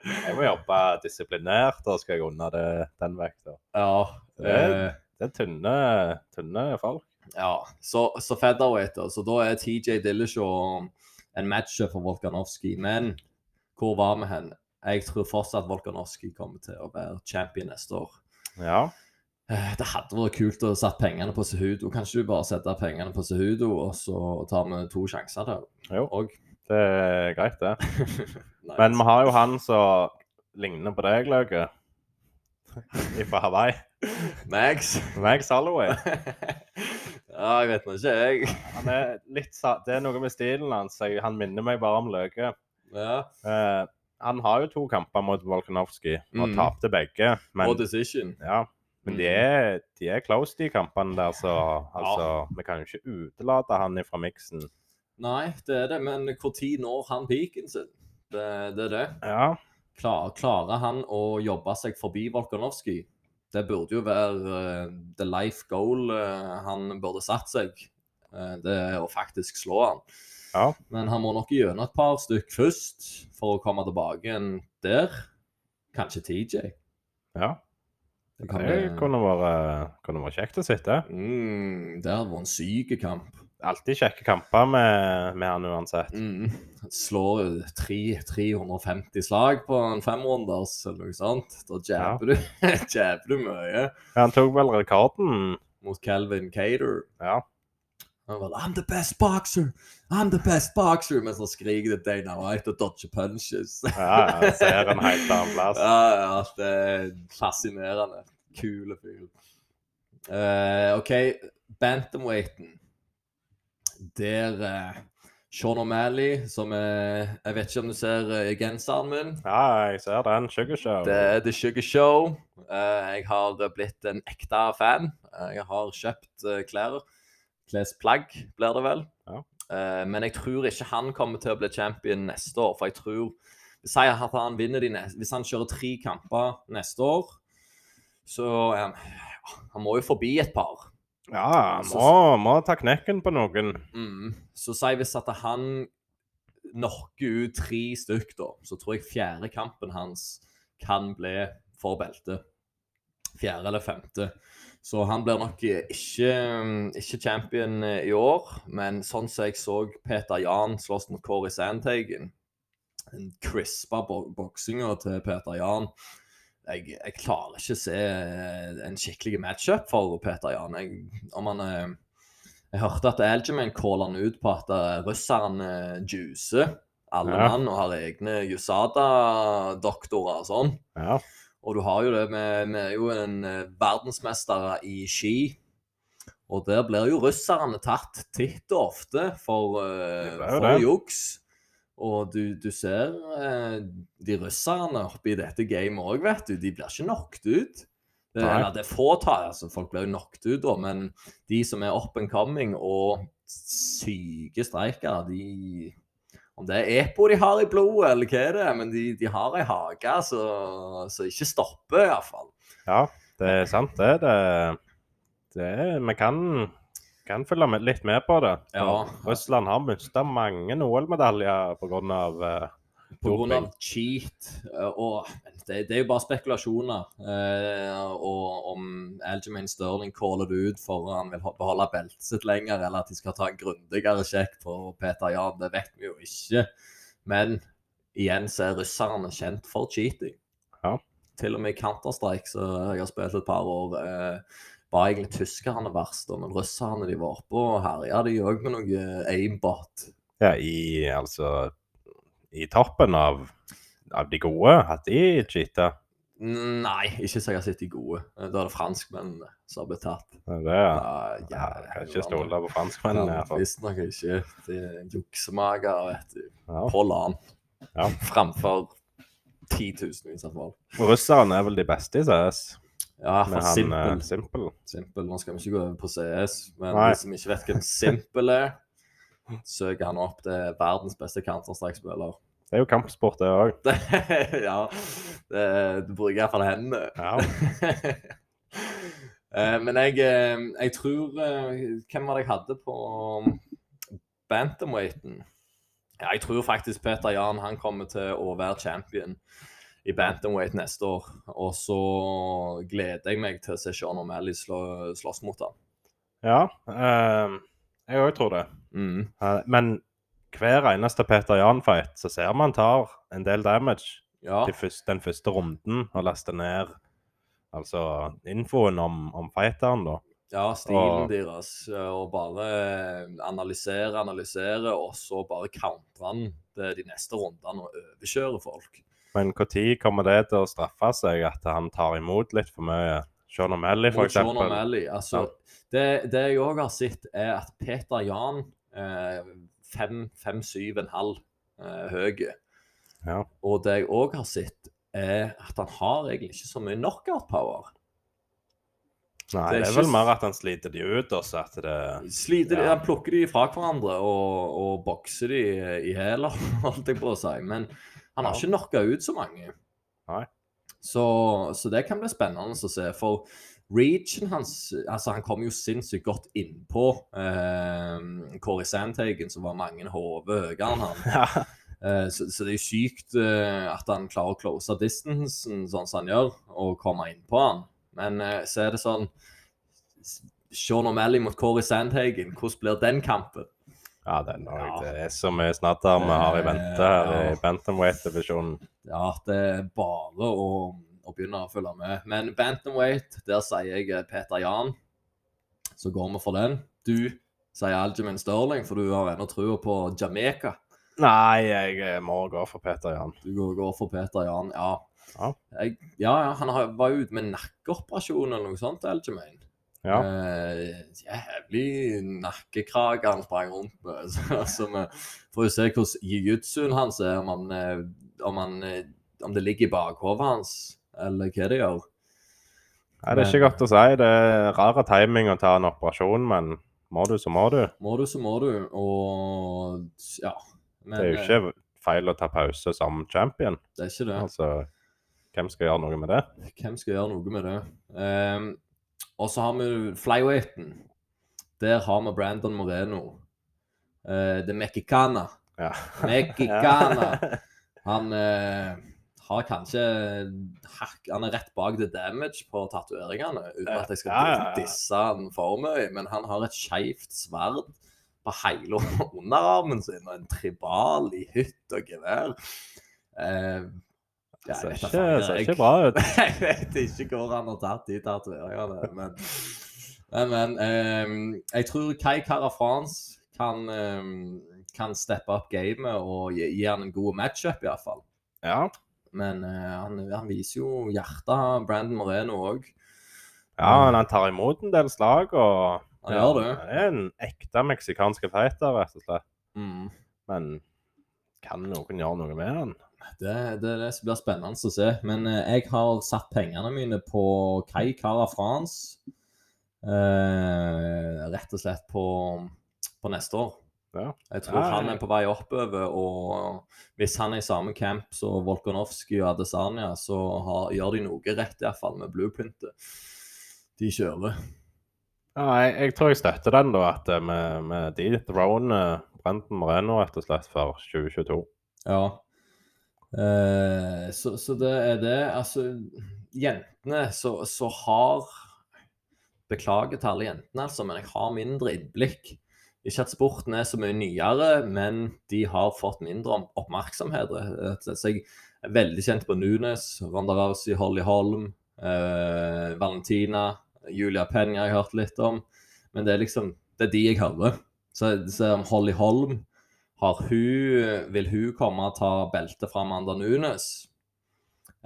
Jeg må jobbe disiplinert, da skal jeg unna det, den vekta. Ja. Det- eh, Det er tynne, tynne folk. ja. Så, så featherweight. Så da er TJ Dillashaw en matcher for Volkanovski. Men hvor var vi hen? Jeg tror fortsatt Volkanovski kommer til å være champion neste år. Ja. Eh, Det hadde vært kult å satt pengene på Sehudo. Kan ikke du bare sette pengene på Sehudo, og så tar vi to sjanser der? Jo. Og Det er greit, det. Nei, Men vi har jo han som ligner på deg, Lauke. Fra Hawaii. Max? Max Holloway. ja, jeg vet nå ikke, jeg. Han er litt Det er noe med stilen hans. Han minner meg bare om Løke. Ja. Eh, han har jo to kamper mot Volkanovski og Mm. tapte begge. Men, Og decision. ja, men de, Mm. er, de er close, de kampene der, så altså, vi kan jo ikke utelate han fra miksen. Nei, det er det, men når når han peaken sin? Det, det er det. Ja, Klar, klarer han å jobbe seg forbi Volkanovski? Det burde jo være uh, the life goal uh, han burde satt seg. Uh, det er å faktisk slå han. Ja. Men han må nok gjennom et par stykk først for å komme tilbake igjen der. Kanskje TJ. ja. Det kan Det kunne vært, kunne vært kjekt å sitte. Mm, det hadde vært en syk kamp. Alltid kjekke kamper med, med han uansett. Mm. Slår tre- 350 slag på en femrunders eller noe sånt. Da jabber du, jabber du mye Ja, han tok vel rekorden. mot Calvin Cater. Ja. Han var I'm the best boxer! I'm the best boxer! Mens han skriker til Dana White og dodger punches. Ja, ja, ser en helt annen plass. ja, ja, det er fascinerende. Kule fyr. Uh, OK, bantamweighten. Der uh, Sean O'Malley, som er Jeg vet ikke om du ser uh, genseren min? Ja, jeg ser den. Sugar Show. Det er The Sugar Show. Eh, jeg har blitt en ekte fan. Eh, jeg har kjøpt eh, klær. Klesplagg, blir det vel. Ja. Eh, men jeg tror ikke han kommer til å bli champion neste år. For jeg tror Hvis, at han, vinner de neste, hvis han kjører tre kamper neste år, så eh, Han må jo forbi et par. Ja, må, må ta knekken på noen. Mm. Så si hvis at han knocker ut tre stykk, da, så tror jeg fjerde kampen hans kan bli for beltet. Fjerde eller femte. Så han blir nok ikke, ikke champion i år. Men sånn som jeg så Peter Jan slåss mot Kåre Sandhagen Den crispa bo boksinga til Peter Jan jeg, jeg, klarer ikke å se en skikkelig matchup for Peter Jan. Jeg, om han er jeg hørte at Algermain caller han ut på at russeren russerne juicer alle ja. mann og har egne Jusada-doktorer og sånn. Ja. Og du har jo det med Vi er jo en verdensmester i ski. Og der blir jo russerne tatt titt og ofte for, uh, for juks. Og du, du ser eh, de russerne oppi dette gamet òg, vet du. De blir ikke knocket ut. Det, eller det er få tar, altså folk blir jo knocket ut, da, men de som er up and coming og syke streikere, de Om det er EPO de har i blodet, eller hva er det, men de, de har ei hage som ikke stopper, iallfall. Ja, det er sant, det. det, det vi kan, kan følge med, litt med på det. Ja. Russland har mista mange OL-medaljer pga. Uh, Pga. cheat. Eh, og det, det, er jo bare spekulasjoner. Uh, og om Algermain Sterling caller det ut for han vil beholde beltet sitt lenger, eller at de skal ta en grundigere sjekk på Peter Jan, det vet vi jo ikke. Men igjen så er russerne kjent for cheating. Ja. Til og med i Counter-Strike, så jeg har spilt et par år, eh, var egentlig tyskerne verst, men russerne de var oppe og herja de òg med noe aimbot. Ja, i altså i toppen av, av de gode? At de cheata? Nei, ikke så jeg har sett de gode. Da er det franskmennene som har blitt tatt. Det er ja. jeg kan ikke stole på franskmennene. Visstnok ikke. De er juksemager, vet du. Ja. På LAN. Ja. Framfor titusenvis av folk. Russerne er vel de beste i CS? Ja, for Simpel. Simple. Simple. Nå skal vi ikke gå over på CS, men Nei. de som ikke vet hvem Simple er søker han opp til verdens beste Counter-Strike-spiller. Det er jo kampsport, det òg. ja. Det, du bruker iallfall hendene. Ja. Eh, men jeg, eh, jeg, tror eh, Hvem var det jeg hadde på bantamweighten? Ja, jeg tror faktisk Peter Jan han kommer til å være champion i bantamweight neste år. Og så gleder jeg meg til å se Sean O'Malley slå, slåss mot han. Ja. eh, jeg òg tror det. Mm. men hver eneste Peter Jan-fight så ser man tar en del damage ja. første, den første runden og laster ned altså infoen om, om fighteren, da. Ja, stilen og, deres. Og bare analysere, analysere, og så bare countre han de neste rundene og overkjøre folk. Men når kommer det til å straffe seg at han tar imot litt for mye? Sean O'Malley, for eksempel. Sean altså, ja. det, det, jeg òg har sett, er at Peter Jan eh, 5-7,5 eh, høy. Ja. Og det jeg òg har sett, er at han har egentlig ikke så mye knockout power. Nei, det er, det er vel mer at han sliter de ut. Også, at det... Sliter ja. de, Han plukker de fra hverandre og, og bokser de i hæler, holdt jeg på å si. Men han har ja. ikke knocka ut så mange. Nei. Så, så, det kan bli spennende å se. For reachen hans altså Han kom jo sinnssykt godt innpå eh, Kåre Sandhagen, som var mange hoder høyere enn han. Ja. Eh, så, så, det er jo sykt eh, at han klarer å close distansen sånn som han gjør, og komme innpå han. Men eh, så er det sånn Sean O'Malley mot Corey Sandhagen, hvordan blir den kampen? Ja, den òg. Ja. Det er så mye snadder vi har i vente her ja. i Bantamweight-divisjonen. Ja, det er bare å, å, begynne å følge med. Men Bantamweight, der sier jeg eh, Peter Jan. Så går vi for den. Du sier Algemin Sterling, for du har ennå trua på Jamaica. Nei, jeg eh, må gå for Peter Jan. Du går, går for Peter Jan, ja. Ja, jeg, ja, han var jo ute med nakkeoperasjon eller noe sånt, Algermain. Ja. Uh, jævlig nakkekrage han sprang rundt med. Så, så vi får jo se hvordan jiu-jitsuen hans er, om, han, eh, om, han, eh, om det ligger i bakhodet hans, eller hva det gjør. Nei, Det er ikke godt å si. Det er rare timing å ta en operasjon, men må du, så må du. Må du, så må du. Og ja. Men, det er jo ikke feil å ta pause som champion. Det er ikke det. Altså, hvem skal gjøre noe med det? Hvem skal gjøre noe med det? Um, og så har vi flyweighten. Der har vi Brandon Moreno. Uh, det Mexicana. Ja. Mexicana. Han uh, har kanskje Han er rett bak the damage på tatoveringene, uten at jeg skal Ja, ja, ja. disse han for mye. Men han har et skeivt sverd på hele underarmen sin, og en tribal i hytt og gevær. Eh, ja, jeg Ser ikke, ser ikke bra ut. jeg vet ikke hvor han har tatt de tatoveringene, men, men, men ehm, jeg tror Kai Cara France kan, um, kan steppe opp gamet og gi, gi han en god matchup, iallfall. Ja. Men uh, han, han viser jo hjertet, Brandon Moreno òg. ja, men han tar imot en del slag, og Han gjør det. Han er en ekte meksikansk fighter, rett og slett. Mm. Men kan noen gjøre noe med han? Det, det det blir spennende å se. Men eh, jeg har satt pengene mine på Kai Cara France. Eh, rett og slett på, på neste år. Ja. Jeg tror Ja, han er på vei oppover, og hvis han er i samme camp som Volkanovski og Adesanya, så har, gjør de noe rett, iallfall, med blueprintet de kjører. Ja, jeg, jeg tror jeg støtter den, da, at eh, med, med de drone Brenten Moreno, rett og slett, for 2022. Ja. Eh, så, så det er det. Altså, jentene så, så har Beklager til alle jentene, altså, men jeg har mindre innblikk. Ikke at sporten er så mye nyere, men de har fått mindre om- oppmerksomhet. Så jeg er veldig kjent på Nunes, Ronda Rousey, Holly Holm, eh, Valentina, Julia Penn jeg hørt litt om. Men det er liksom Det er de jeg hører. Så, så Holly Holm hun, vil hun komme og ta beltet fra Amanda Nunes?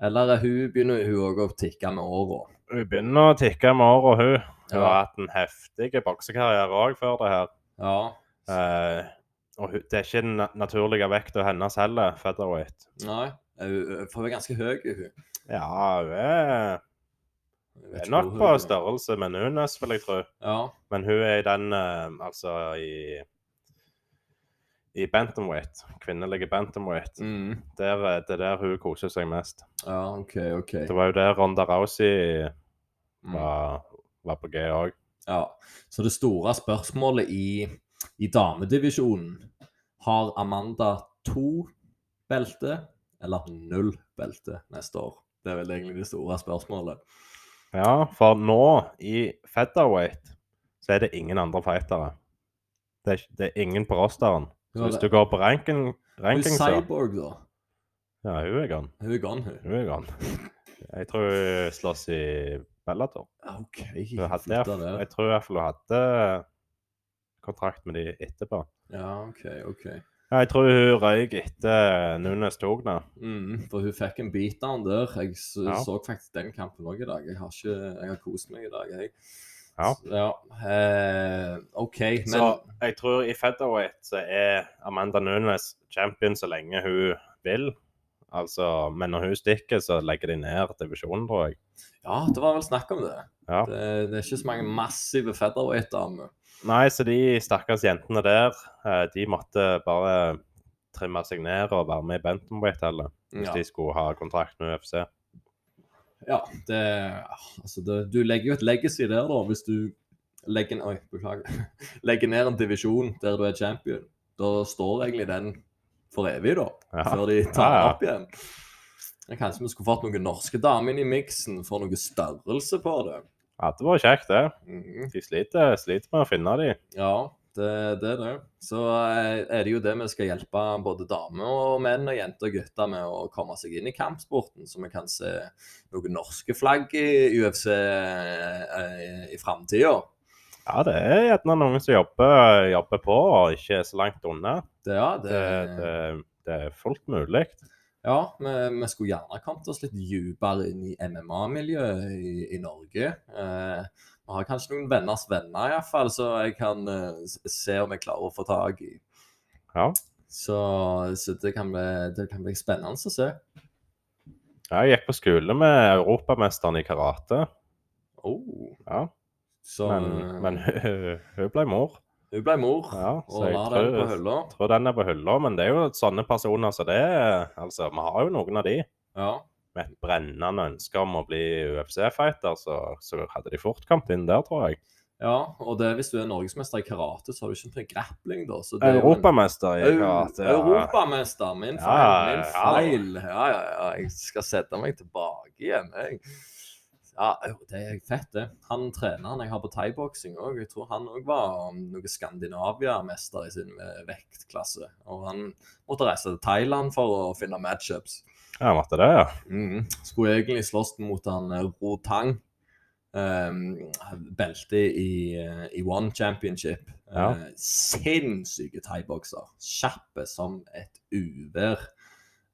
Eller er hun, begynner hun òg å tikke med åra? Hun begynner å tikke med åra, hun. Hun Ja. har hatt en heftig boksekarriere òg før det her. Ja. Eh, og hun, det er ikke den na- naturlige vekta hennes heller, featherweight. Nei. For hun er ganske høy, hun. Ja, hun er, Hun er nok på størrelse med Nunes, vil jeg tro. Ja. Men hun er i den eh, Altså i i bantamweight, kvinnelige bantamweight. Mm. Der, eh, det er der hun koser seg mest. ja, OK, OK. Det var jo der Ronda Rousey Mm. var, var på G òg. Ja. Så det store spørsmålet i, i damedivisjonen Har Amanda to belte eller null belte neste år? Det er vel egentlig det store spørsmålet. Ja, for nå, i featherweight, så er det ingen andre fightere. Det er, det er ingen på rosteren. Så hvis du går på ranking, ranking så Cyborg, da? Ja, hun er gone. Hun er gone, hun. Hun er gone. Jeg tror hun slåss i Bellator. OK. Hun hadde, jeg tror i hvert fall hun hadde kontrakt med de etterpå. Ja, OK. ok. Jeg tror hun røyk etter Nunes tok den. Mm, for hun fikk en beatdown der. Jeg så, Ja. så faktisk den kampen òg i dag. Jeg har, ikke, jeg har kost meg i dag, jeg. Ja. Ja. Uh, OK, men Så jeg tror i featherweight så er Amanda Nunes champion så lenge hun vil. Altså, men når hun stikker, så legger de ned divisjonen, tror jeg. Ja, det var vel snakk om det. Ja. Det, det er ikke så mange massive featherweight-damer. Nei, så de stakkars jentene der, eh, de måtte bare trimme seg ned og være med i Bentonweight heller, hvis Ja. de skulle ha kontrakt med UFC. Ja, det, altså det, du legger jo et legacy der, da, hvis du legger, oi, legger ned en divisjon der du er champion. Da står egentlig den for evig, da, Ja. før de tar Ja, ja. opp igjen. Kanskje vi skulle fått noen norske damer inn i miksen for noe størrelse på det. Ja, det var kjekt, det. Mhm. De sliter, sliter med å finne dem. Ja, det, det er det. Så eh, er det jo det vi skal hjelpe både damer og menn og jenter og gutter med å komme seg inn i kampsporten, så vi kan se noen norske flagg i UFC i, i framtida. Ja, det er gjerne noen som jobber, jobber på og ikke er så langt unna. Det, ja, det, Det, det, det er fullt mulig. ja vi, vi skulle gjerne kommet oss litt dypere inn i MMA-miljøet i, i Norge. Eh, vi har kanskje noen venners venner, iallfall, så jeg kan eh, se om jeg klarer å få tak i. Ja. Så, så det, kan bli, det kan bli spennende å se. Jeg gikk på skole med europamesteren i karate. Oh, Ja, så men, men hun, hun ble mor. hun ble mor Ja, og så jeg den på hylla. tror den er på hylla. Men det er jo sånne personer som det er. Altså, vi har jo noen av de. Ja. Med et brennende ønske om å bli UFC-fighter, så, så hadde de fort kommet inn der, tror jeg. Ja, og det, hvis du er norgesmester i karate, så har du ikke noe grappling, da. Er Europamester i karate. ja. Europamester. Min Ja, feil. Min ja. feil. Ja, ja, ja. Jeg skal sette meg tilbake igjen. Jeg. Ja, det er fett, det. Han treneren jeg har på thaiboksing òg, jeg tror han òg var um, noe Skandinavia-mester i sin eh, vektklasse. Og han måtte reise til Thailand for å finne matchups. Ja, måtte det, ja. Mm. Skulle egentlig slåss mot han Ro Rotang. Um, belte i, eh, i One Championship. Ja. Uh, sinnssyke thaibokser. Kjappe som et uvær.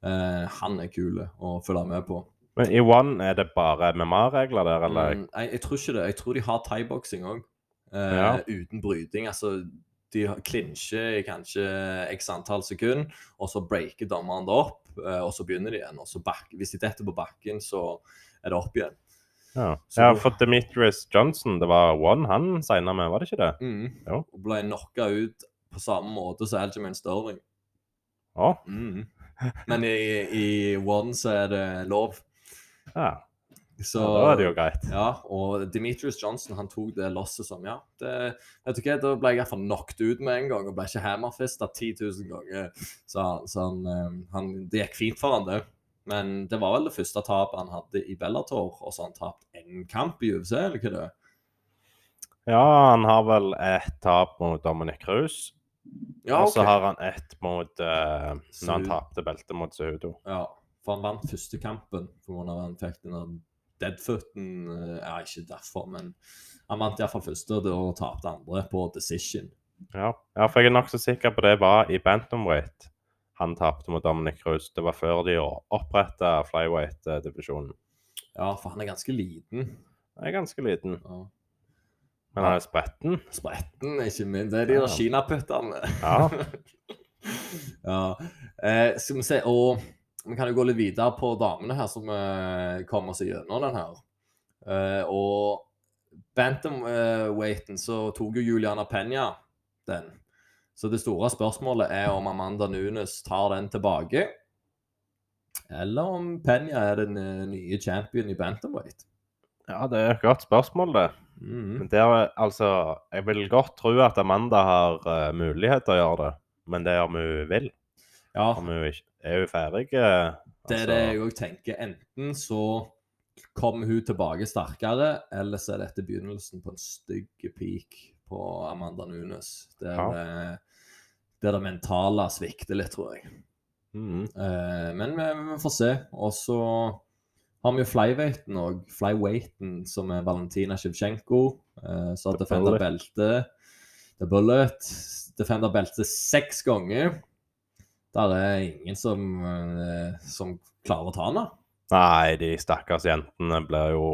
Uh, han er kul å følge med på. Men i One er det bare MMA-regler der, eller? Mm, jeg, jeg tror ikke det. Jeg tror de har thaiboksing òg. Ja. Uten bryting. Altså, de klinsjer i kanskje x antall sekunder, og så breaker dommeren det opp, eh, og så begynner de igjen. Og så back, hvis de detter på bakken, så er det opp igjen. Ja. Så ja, for Demetrius Johnson, det var One han signa med, var det ikke det? Mm. Jo. Og ble knocka ut på samme måte som Algemin Sterling. Å, Mm. Men i, i One så er det lov. ja. Så ja. Da er det jo greit. Ja, og Demetrius Johnson han tok det losset som ja. Det, vet du hva, Da ble jeg iallfall knocked ut med en gang og ble ikke hammerfista 10 000 ganger. Så, så han, eh, han, det gikk fint for han det. Men det var vel det første tapet han hadde i Bellator, og så har han tapt én kamp i UFC, eller hva det er? Ja, han har vel ett tap mot Dominic Cruz. Ja, Og så har han ett mot uh, når han tapte beltet mot Suhudo. Ja, for han vant første kampen pga. at han fikk den deadfooten er Ja, ikke derfor, men han vant iallfall første, og tapte andre på decision. Ja. ja, for jeg er nokså sikker på det var i bantamweight han tapte mot Dominic Cruz. Det var før de oppretta flyweight-divisjonen. Ja, for han er ganske liten. Han er ganske liten, Ja. men han er spretten. Spretten, ikke minst. Det er de Ja. kinaputtene. Ja. ja. Eh, skal vi se Og vi kan jo gå litt videre på damene her, som uh, kommer seg gjennom den her. Uh, og bantamweighten så tok jo Juliana Penya den. Så det store spørsmålet er om Amanda Nunes tar den tilbake. Eller om Penya er den eh, nye champion i bantamweight. ja, det er et godt spørsmål, det. Mhm. Men det er, altså, jeg vil godt tro at Amanda har uh, mulighet til å gjøre det, men det er om hun vil. Ja, Om hun ikke er hun ferdig Altså. Det er altså- det jeg òg tenker. Enten så kommer hun tilbake sterkere, eller så er dette begynnelsen på en stygg peak på Amanda Nunes. Der, Ja. eh, der det mentale svikter litt, tror jeg. Mm. Eh, men vi, vi får se. Og så har vi jo flyweighten òg. Flyweighten, som er Valentina Shevchenko. Eh, så har Defender defenda beltet. The Bullet. Defenda beltet seks ganger. Der er ingen som, eh, som klarer å ta henne. Nei, de stakkars jentene blir jo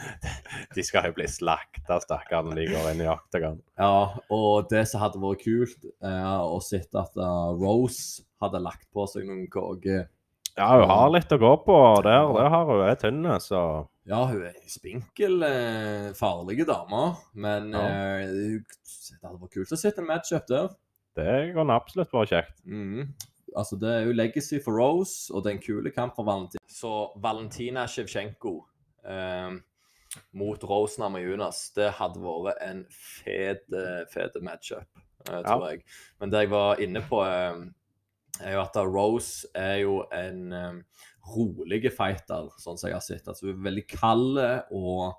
De skal jo bli slakta, stakkarene, de går inn i oktagon. Ja, og det som hadde vært kult, er å se at eh, Rose hadde lagt på seg noen kåker. Ja, hun har litt å gå på der. Det har hun. er tynne, så Ja, hun er spinkel, farlig dame, men Ja. eh, det hadde vært kult å se en matchup der. Det kan absolutt være kjekt. Mm. Altså, det er jo legacy for Rose, og det er en kule kamp for Valentina. Så Valentina Shevchenko eh, mot Rose Namajunas, det hadde vært en fet, eh, fet matchup, eh, tror jeg. Men det jeg var inne på, eh, er jo at Rose er jo en eh, rolig fighter, sånn som jeg har sett. Altså, hun er veldig kald og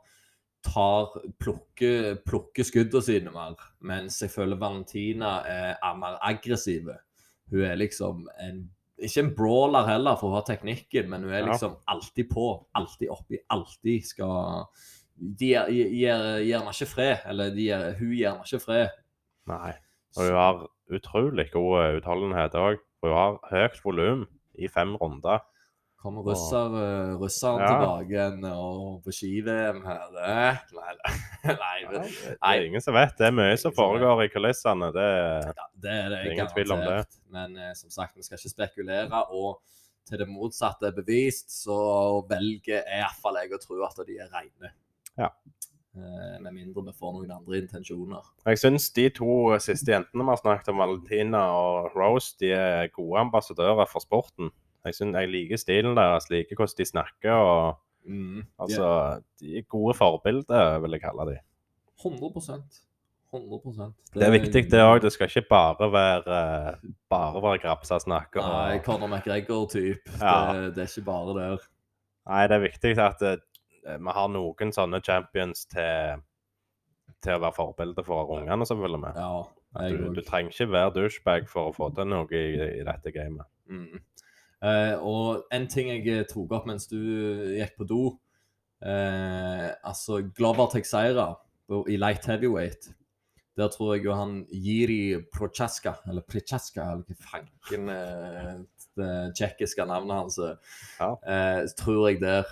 tar, plukker, plukker skuddene sine mer. Mens jeg føler Valentina er, er mer aggressiv. Hun er liksom en Ikke en brawler heller, for hun har teknikken, men hun er liksom alltid på. Alltid oppi. Alltid skal De gir, meg ikke fred. Eller de gir, hun gir meg ikke fred. Nei. Og hun har utrolig god utholdenhet òg. Hun har høyt volum i fem runder. Kommer russer, uh, russeren Ja. tilbake igjen og på ski-VM her? Nei, nei, nei, det er ingen som vet. Det er mye som foregår i kulissene. Det Ja, det er det Det er ingen tvil om det. Men eh, som sagt, vi skal ikke spekulere. Og til det motsatte er bevist, så velger jeg iallfall jeg å tro at de er reine. Ja. Eh, med mindre vi får noen andre intensjoner. Jeg syns de to siste jentene vi har snakket om, Valentina og Rose, de er gode ambassadører for sporten. Jeg, synes, jeg liker stilen deres, liker hvordan de snakker. og Mm. altså, De er gode forbilder, vil jeg kalle de. 100% 100% Det er viktig, det òg. Det skal ikke bare være bare være grapsasnakk. snakker. Nei, Conor McGregor-type. Ja. Det, det er ikke bare der. Nei, det er viktig at eh, vi har noen sånne champions til, til å være forbilde for ungene selvfølgelig. med. Ja, jeg Du, du trenger ikke være douchebag for å få til noe i, i dette gamet. Mm. Eh, og en ting jeg eh, tok opp mens du gikk på do eh, Altså, Glover Texeira i light heavyweight. Der tror jeg jo han Jiri Prochaska, eller Prichaska, eller hva fanken eh, det tsjekkiske navnet hans Ja. eh, tror jeg der.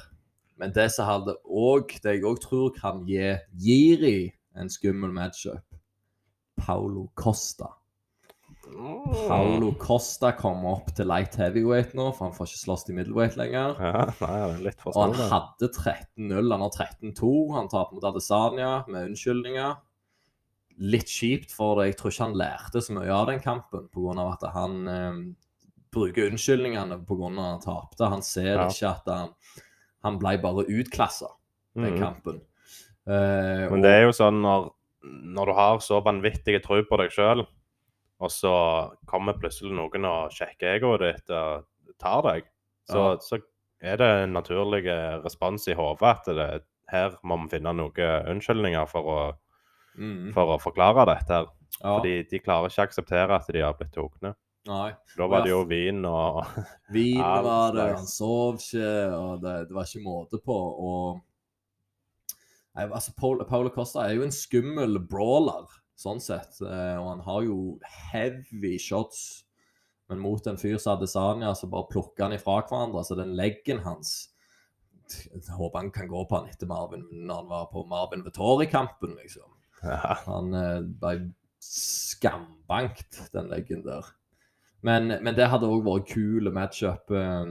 Men det som hadde òg Det jeg òg tror kan gi Jiri en skummel matchup, Paulo Costa. Paulo Costa kommer opp til light heavyweight nå, for han får ikke slåss i middleweight lenger. Ja, nei, det er litt for Og han hadde 13-0, han har 13-2. Han taper mot Adesanya med unnskyldninger. Litt kjipt, for det. jeg tror ikke han lærte så mye av den kampen, pga. at han eh, bruker unnskyldningene pga. at han tapte. Han ser Ja. ikke at han, han ble bare utklassa den Mhm. kampen. Eh, Men det er jo sånn når, når du har så vanvittig tro på deg sjøl, og så kommer plutselig noen og sjekker egoet ditt og tar deg, så, Ja. så er det en naturlig respons i hodet at det, her må vi finne noen unnskyldninger for å, mm, for å forklare dette. her. ja, Fordi de klarer ikke å akseptere at de har blitt tatt. nei. Da var det jo vin og Vin var det, han sov ikke, og det, det var ikke måte på. Og Nei, altså, Paul, Paulo Costa er jo en skummel brawler, sånn sett. eh, Og han har jo heavy shots. Men mot en fyr som Adesanya, så bare plukker han ifra hverandre. Så den leggen hans Jeg håper han kan gå på han etter Marvin når han var på Marvin Vettori-kampen, liksom. ja. Han eh, ble skambankt, den leggen der. Men, men det hadde òg vært kule matchup eh,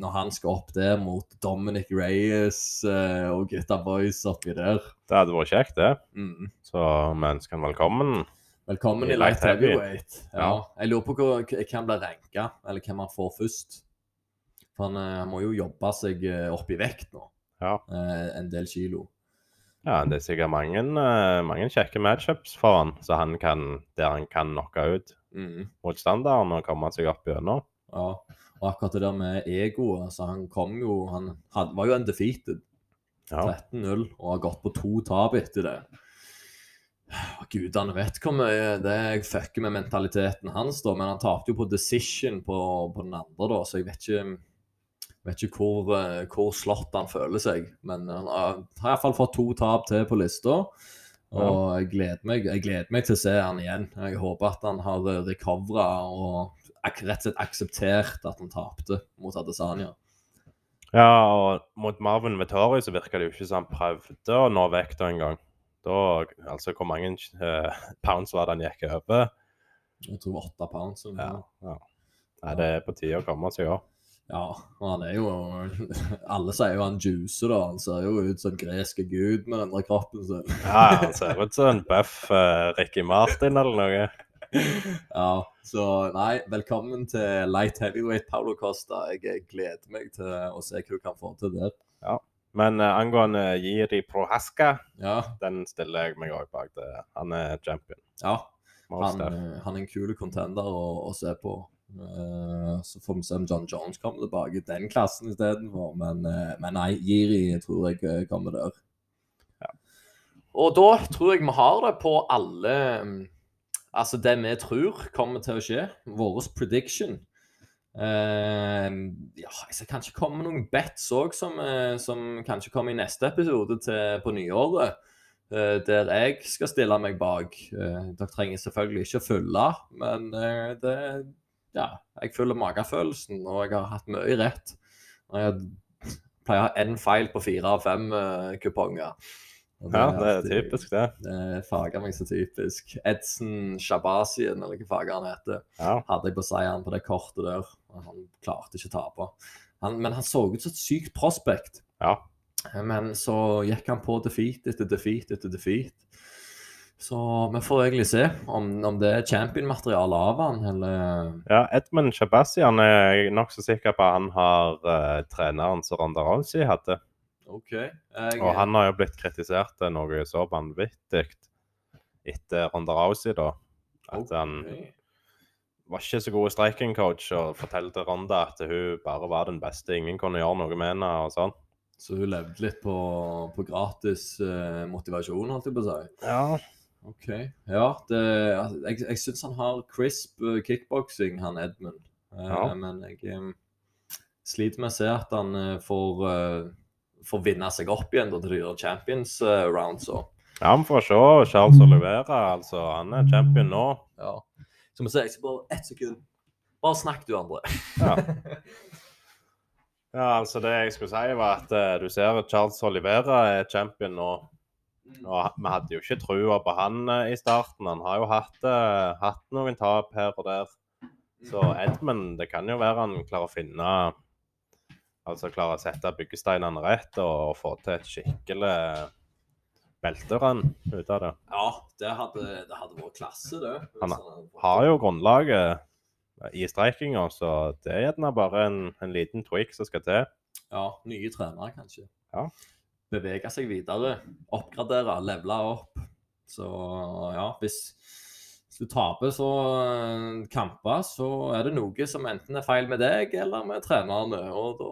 når han skal opp der mot Dominic Reyes uh, og gutta boys oppi der. Det hadde vært kjekt, det. Mm. Så vi ønsker han velkommen. Velkommen I i light heavyweight. Ja. Ja. Jeg lurer på hvor- han blir ranka, eller hvem han får først. For han, eh, han må jo jobbe seg eh, opp i vekt nå. Ja. Eh, en del kilo. Ja, det er sikkert mange, eh, mange kjekke matchups for han, så han kan, der han kan knocke ut Mm. motstanderen og komme seg opp gjennom. Ja, og akkurat det der med egoet altså Han kom jo Han had, var jo undefeated. Ja. 13-0 og har gått på to tap etter det. Gudene vet hvor mye det fucker med mentaliteten hans, da. Men han tapte jo på decision på, på den andre, da, så jeg vet ikke Vet ikke hvor, eh, hvor slått han føler seg. Men han har har iallfall fått to tap til på lista. Og jeg gleder, meg, jeg gleder meg til å se han igjen. Jeg håper at han har recovera og rett og slett akseptert at han tapte mot Adesanya. Ja, og mot Marvin Vettori så virka det jo ikke som han prøvde å nå vekta engang. Altså hvor mange uh, pounds var det han gikk over? Jeg tror åtte pounds. Ja, ja. Nei, det er på tide å komme seg opp. Ja, og han er jo Alle sier jo han juicer, da. Han ser jo ut som en gresk gud med den der kroppen sin. Ja, han ser ut som en buff uh, Ricky Martin eller noe. Ja, så nei, velkommen til light heavyweight Paulo Costa. Jeg gleder meg til å se hva du kan få til der. Men uh, angående Jiri Prohaska, Ja, den stiller jeg meg òg bak. det. Han er champion. ja han, eh, han er en kul contender å, å se på. Eh, så får vi se om John Jones kommer tilbake i den klassen istedenfor. Men, uh, men nei, Jiri tror jeg eh, kommer der. Og da tror jeg vi har det på alle mm, Altså det vi tror kommer til å skje. Vår prediction. Uh, ja, jeg skal kanskje komme med noen bets òg, som, eh, som kanskje kommer i neste episode til, på nyåret. Uh, der jeg skal stille meg bak. Uh, dere trenger selvfølgelig ikke å følge, men eh, det Ja, jeg følger magefølelsen, og jeg har hatt mye rett. Og jeg pleier å ha én feil på fire av fem uh, kuponger. Det Ja, det er alltid- typisk, det. det er fager meg så typisk. Edson Shabazian, eller hva fager han heter, Ja. hadde jeg på seieren på det kortet der. og Han klarte ikke å tape. Han, men han så ut som et sykt prospect. ja. Men så gikk han på defeat etter defeat etter defeat. Så vi får egentlig se om, om det er champion-materiale av han, eller Ja, Edmund Shabazian er nokså sikker på at han har uh, treneren som Ronda Rousey hadde. OK. Jeg, Og han har jo blitt kritisert noe så vanvittig etter Ronda Rousey, da. At han var ikke så god striking coach og fortalte Ronda at hun bare var den beste, ingen kunne gjøre noe med henne og sånn. Så hun levde litt på, på gratis uh, motivasjon, holdt jeg på å si. Ja. OK. Ja, det, altså, jeg, jeg syns han har crisp eh, kickboksing, han Edmund. Eh, Ja. Men jeg sliter med å se at han eh, får, får vinne seg opp igjen til de champions rounds. Og, ja, vi får se. Charles Olivera, altså. Han er champion nå. ja. Så vi se, jeg skal bare ett sekund. Bare snakk du, André. Ja. ja, altså det jeg skulle si, var at du ser at Charles Olivera er champion nå. Og vi hadde jo ikke trua på han eh, i starten. Han har jo hatt, eh, hatt noen tap her og der. Så Edmund, det kan jo være han klarer å finne Altså klarer å sette byggesteinene rett og få til et skikkelig belterenn ut av det. Ja, det hadde, det hadde vært klasse, det. Han Har jo grunnlaget i streikinga, så det er gjerne bare en, en liten tweak som skal til. Ja, nye trenere, kanskje. Ja. Bevege seg videre. Oppgradere, levele opp. Så ja, hvis, hvis du taper så eh, kamper, så er det noe som enten er feil med deg eller med trenerne. Og da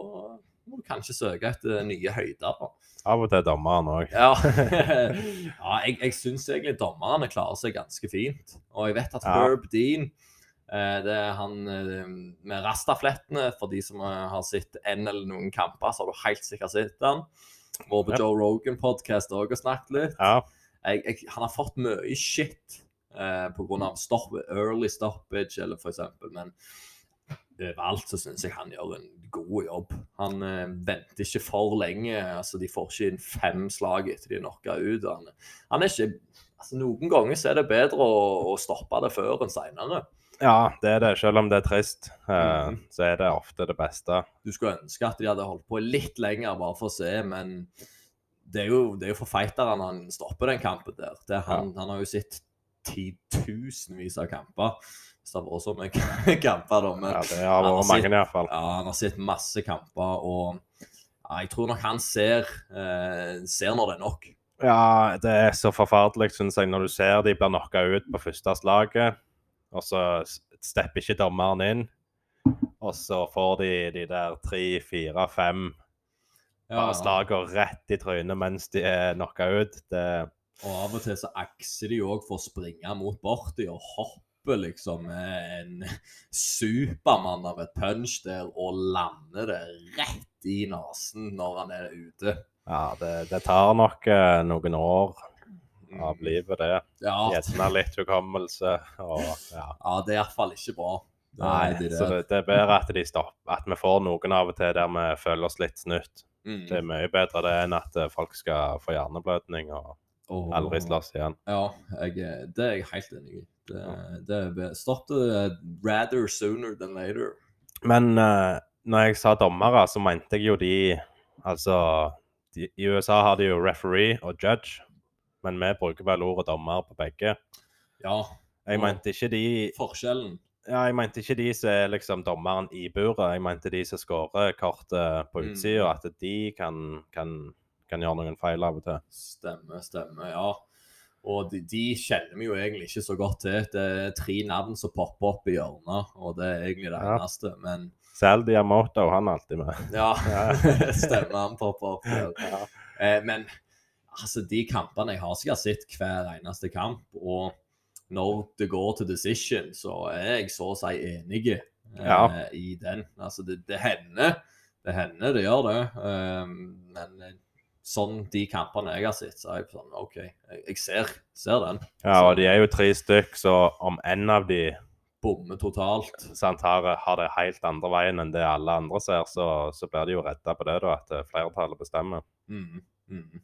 må du kanskje søke etter nye høyder. Av og til dommeren òg. Ja, ja jeg, jeg syns egentlig dommerne klarer seg ganske fint. Og jeg vet at Ja. Herb Dean eh, det er han eh, med rastaflettene. For de som eh, har sett en eller noen kamper, så har du helt sikkert sett han. Og på Joe Rogan-podkast òg og snakket litt. Ja. Jeg, jeg, han har fått mye shit eh, pga. Stop, early stoppage, eller for eksempel. Men overalt så syns jeg han gjør en god jobb. Han eh, venter ikke for lenge. altså De får ikke inn fem slag etter de er knocka ut. Han, han er ikke altså Noen ganger så er det bedre å, å stoppe det før enn seinere. Ja, det er det. Selv om det er trist, eh, mm. så er det ofte det beste. Du skulle ønske at de hadde holdt på litt lenger bare for å se, men det er jo, det er jo for fighterne han stopper den kampen der. Det er han, han har jo sett titusenvis av kamper. Hvis det har vært så mye kamper, da. Men Ja, det har han vært mange hvert iallfall. Ja, han har sett masse kamper, og ja, jeg tror nok han ser, eh, ser når det er nok. Ja, det er så forferdelig, syns jeg, når du ser de blir knocka ut på første slaget, og så stepper ikke dommeren inn. Og så får de de der tre, fire, fem bare slagene rett i trynet mens de er knocka ut. Det, Og av og til så akser de òg for å springe mot borti og hoppe liksom en supermann av et punch der og lande det rett i nesen når han er ute. ja, det, det tar nok eh, noen år av livet, det. Ja, Gjerne litt hukommelse og ja. ja det er iallfall ikke bra. Nei, det. så det, det er bedre at de stopper. At vi får noen av og til der vi føler oss litt snytt. Mm. Det er mye bedre det enn at eh, folk skal få hjerneblødning og oh. aldri slåss igjen. Ja, jeg, det er jeg helt enig i. Det, det er be- Stop det rather sooner than later. Men uh, når jeg sa dommere, så mente jeg jo de Altså, de, i USA har de jo referee og judge, men vi bruker vel ordet dommer på begge. Ja, Jeg mente ikke de forskjellen. Ja, jeg mente ikke de som er liksom dommeren i buret. Jeg mente de som skårer kortet på Mm. utsida, at de kan, kan, kan gjøre noen feil av og til. Stemmer, stemmer, ja. Og de, de kjenner vi jo egentlig ikke så godt til. Det er tre navn som popper opp i hjørnet, og det er egentlig det Ja. eneste. Men Selv Diamoto, han er alltid med. ja, Ja. stemmer han popper opp. Ja. Eh, men altså, de kampene Jeg har sikkert sett hver eneste kamp, og når det går til decision, så er jeg så å si enig eh, Ja. i den. Altså, det, det hender. Det hender, det gjør det. Um, men eh, sånn de kampene jeg har sett, så er jeg sånn OK, jeg, jeg ser, ser den. Ja, og de er jo tre stykk, så om en av de Bommer totalt. sant, har, har det helt andre veien enn det alle andre ser, så, så blir de jo redda på det, da, at eh, flertallet bestemmer. Mm, mm.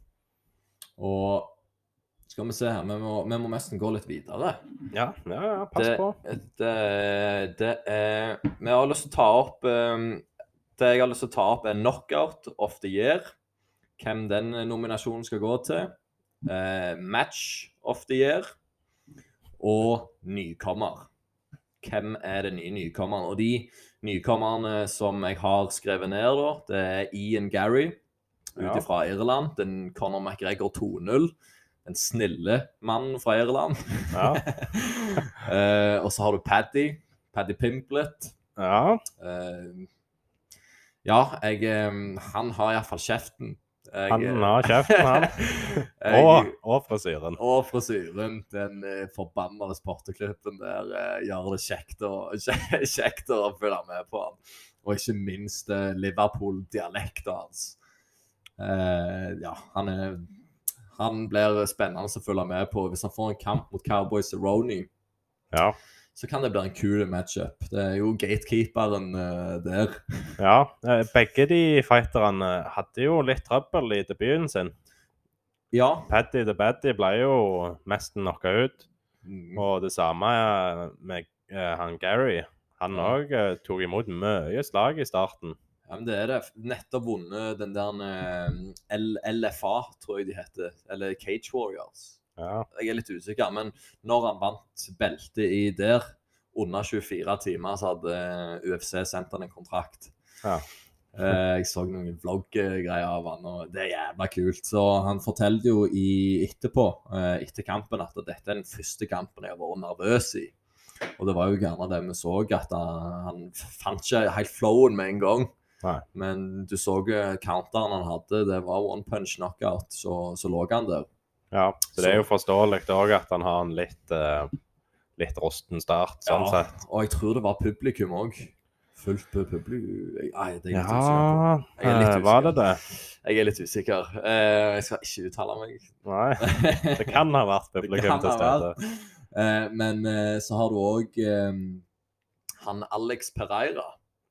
Og skal vi se her, vi må, vi må nesten gå litt videre. Ja, ja, ja pass Det, på. det, det er Vi har lyst til å ta opp um, Det jeg har lyst til å ta opp, er Knockout of the Year. Hvem den nominasjonen skal gå til. Eh, match of the Year. Og nykommer. Hvem er den nye nykommeren? Og de nykommerne som jeg har skrevet ned, da, det er Ian Gary, ut fra Irland. Den Conor McGregor 2-0. Den snille mannen fra Irland. Ja. Eh, og så har du Paddy. Paddy Pimplet. ja. Eh, ja, jeg eh, Han har iallfall kjeften. Jeg, Han eh, har kjeften, han. jeg- Og, og frisyren. og frisyren. Den eh, forbannede sporteklippen der gjør det kjekt å, kjekt å følge med på han. Og ikke minst Liverpool-dialekten hans. Eh, ja, han er Han blir spennende å følge med på. Hvis han får en kamp mot Cowboys Roney Ja. så kan det bli en kul matchup. Det er jo gatekeeperen eh, der. ja. eh, Begge de fighterne hadde jo litt trøbbel i debuten sin. Ja. Paddy the Baddy ble jo mest knocka ut. Mm. Og det samme med han Gary. Han Ja. òg tok imot mye slag i starten. Ja, men det er det. Nettopp vunnet den der eh, LFA, tror jeg de heter. Eller Cage Warriors. Ja. Jeg er litt usikker, men når han vant beltet i der, under 24 timer, så hadde eh, UFC sendt han en kontrakt. Ja. Eh, Jeg så noen vlogg-greier av han, og det er jævla kult. Så han fortalte jo i etterpå, etter kampen, at dette er den første kampen jeg har vært nervøs i. Og det var jo gjerne det vi så, at han, han fant ikke helt flowen med en gang. Nei. Men du så eh, counteren han hadde, det var one punch knockout, så, så lå han der. ja. Så det er jo forståelig òg at han har en litt, uh, litt rusten start, sånn Ja, sett. Og jeg tror det var publikum òg. Fullt publikum Nei, det er jeg usikker. Ja, Jeg er litt eh, var det usikker. det? Jeg er litt usikker. Uh, jeg skal ikke uttale meg. Nei. Det kan ha vært publikum til stede. Eh, men eh, så har du òg han Alex Pereira.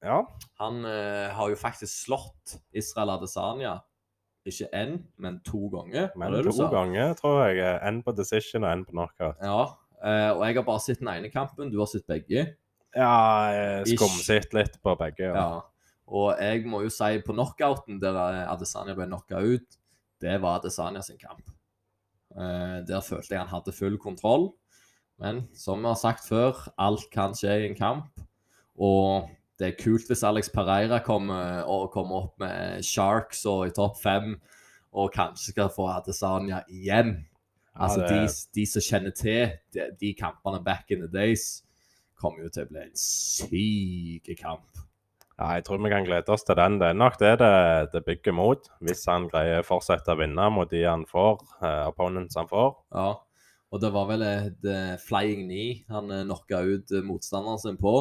Ja. Han eh, har jo faktisk slått Israel Adesanya. Ikke én, men to ganger. Men det det to ganger, tror jeg. En på decision og en på knockout. Ja. eh, og jeg har bare sett den ene kampen. Du har sett begge. Ja, skumsitt litt på begge. Ja. Ja. Og jeg må jo si på knockouten der Adesanya ble knocka ut, det var Adesanya sin kamp. Eh, der følte jeg han hadde full kontroll. Men som vi har sagt før, alt kan skje i en kamp. Og det er kult hvis Alex Pereira kommer, og kommer opp med Sharks og i topp fem, og kanskje skal få Adesanya igjen. Altså, det- de, de som kjenner til de, de kampene back in the days, kommer jo til å bli en syk kamp. Ja, jeg tror vi kan glede oss til den. Det er nok det det, det bygger mot. Hvis han greier å fortsette å vinne mot de han får, eh, opponents han får. Ja, og det var vel et et flying knee han uh, knocka ut eh, motstanderen sin på.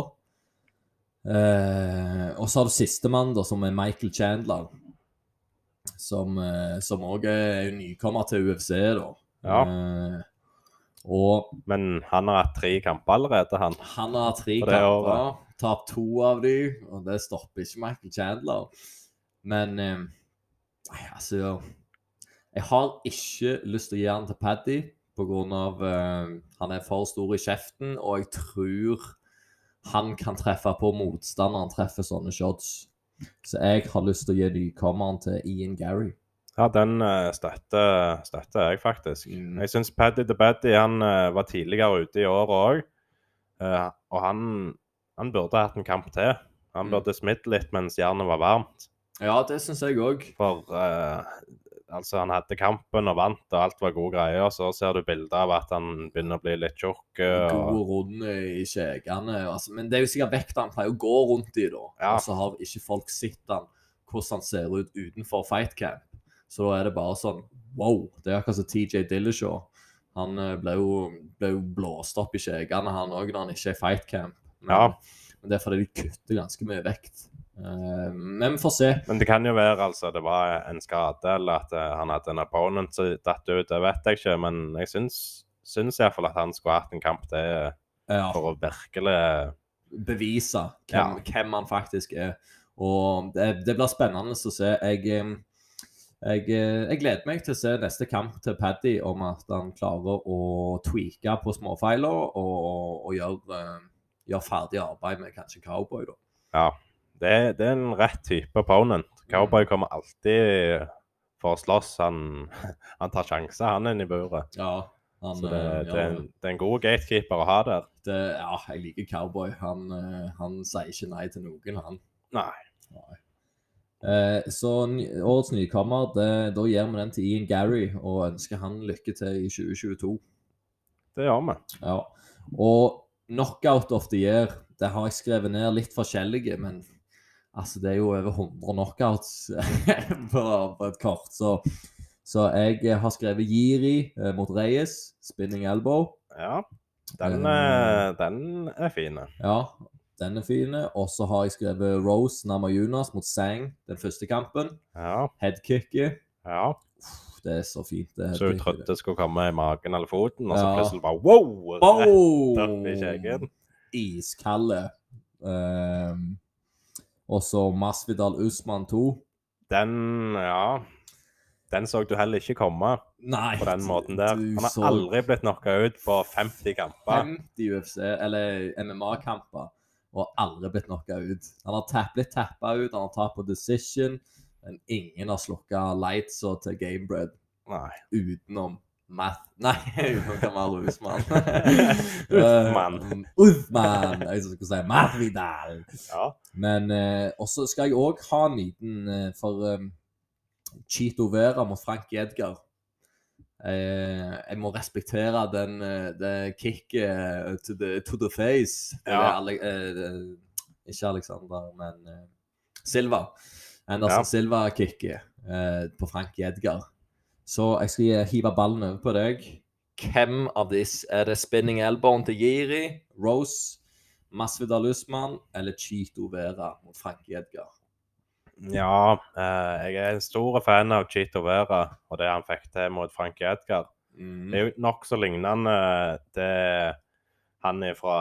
Eh, og så har du sistemann, som er Michael Chandler. Som òg er nykommer til UFC, da. Ja. Eh, og Men han har hatt tre kamper allerede, han. han har tre kamper, tapt to av de, og det stopper ikke Michael Chandler. Men eh, altså Jeg har ikke lyst til å gi han til Paddy pga. Uh, han er for stor i kjeften, og jeg tror han kan treffe på motstanderen treffer sånne shots. Så jeg har lyst til å gi nykommeren til Ian Gary. Ja, den eh, støtter, støtter jeg faktisk. Mm. Jeg syns Paddy the Baddy han eh, var tidligere ute i året òg. og han, han burde hatt en kamp til. Han Mm. burde smidd litt mens jernet var varmt. Ja, det syns jeg òg. For eh, altså, han hadde kampen og vant, og alt var gode greier. Så ser du bilder av at han begynner å bli litt tjukk. Og... gode runder i kjegene. Altså, men det er jo sikkert vekta han pleier å gå rundt i, da. Ja. Og så har ikke folk sett han hvordan han ser ut utenfor fight camp. Så da er det bare sånn wow. Det er akkurat som TJ Dillashaw. Han eh, ble jo, ble jo blåst opp i kjegene, han òg, når han ikke er i fight camp. Men, Ja. men det er fordi de kutter ganske mye vekt. Eh, men vi får se. Men det kan jo være altså, det var en skade, eller at eh, han hadde en opponent som datt ut. Det vet jeg ikke, men jeg syns, syns iallfall at han skulle hatt en kamp til Ja. for å virkelig bevise hvem, hvem han faktisk er. Og det, det blir spennende å se. Jeg, eh, jeg, jeg gleder meg til å se neste kamp til Paddy om at han klarer å tweake på småfeiler og, og gjøre gjør ferdig arbeid med kanskje Cowboy, da. Ja. Det, det er en rett type opponent. Cowboy kommer alltid for å slåss. Han, han tar sjanser, han er inne i buret. Ja, han, Så det, eh, det, er en, det er en god gatekeeper å ha der. det. Ja, jeg liker Cowboy. Han, eh, han sier ikke nei til noen, han. Nei. Nei. Eh, så årets nykommer, det, da gir vi den til Ian Gary og ønsker han lykke til i 2022. Det gjør vi. Ja. Og knockout of the year, det har jeg skrevet ned litt forskjellige, men altså, det er jo over 100 knockouts på, på et kort. Så, så jeg har skrevet Giri eh, mot Reyes, spinning elbow. Ja. Den, Eh. eh, den er fin. Ja, den er fin. Og så har jeg skrevet Rose Namajunas mot Sang, den første kampen. Ja. Headkicket. ja. Det er så fint. det Så hun trodde det skulle komme i magen eller foten, og så Ja. plutselig bare wow! Rett opp i kjegen. Iskalde. Ehm, og så Masvidal Usman 2. Den, ja Den så du heller ikke komme Nei, på den måten der. Han har aldri blitt knocka ut på 50 kamper. 50 UFC, eller MMA-kamper, og aldri blitt knocka ut. Han har tapp, blitt tappa ut, han har tatt på decision, men ingen har slukka lightsa til Gamebred Nei. utenom Math... Nei, Kamaru Usman. Uthman. Eh, Uthman! Jeg skulle si Masvidal. Ja. Men eh, også skal jeg òg ha en liten eh, for eh, Chito Vera mot Frank Edgar. Eh, jeg må respektere den, eh, det kicket eh, to, the, to the face. Ja. Ale, eh, ikke Alexander, men eh, Silva. Anderson Ja. Silva-kicket eh, på Frank Edgar. Så jeg skal hive ballen over på deg. Hvem av disse er det spinning elbowen til Giri, Rose, Masvidal Usman eller Chito Vera mot Frank Edgar? ja eh, jeg er en stor fan av Chito Vera og det han fikk til mot Frank Edgar. Mm. Det er jo nokså lignende til han er fra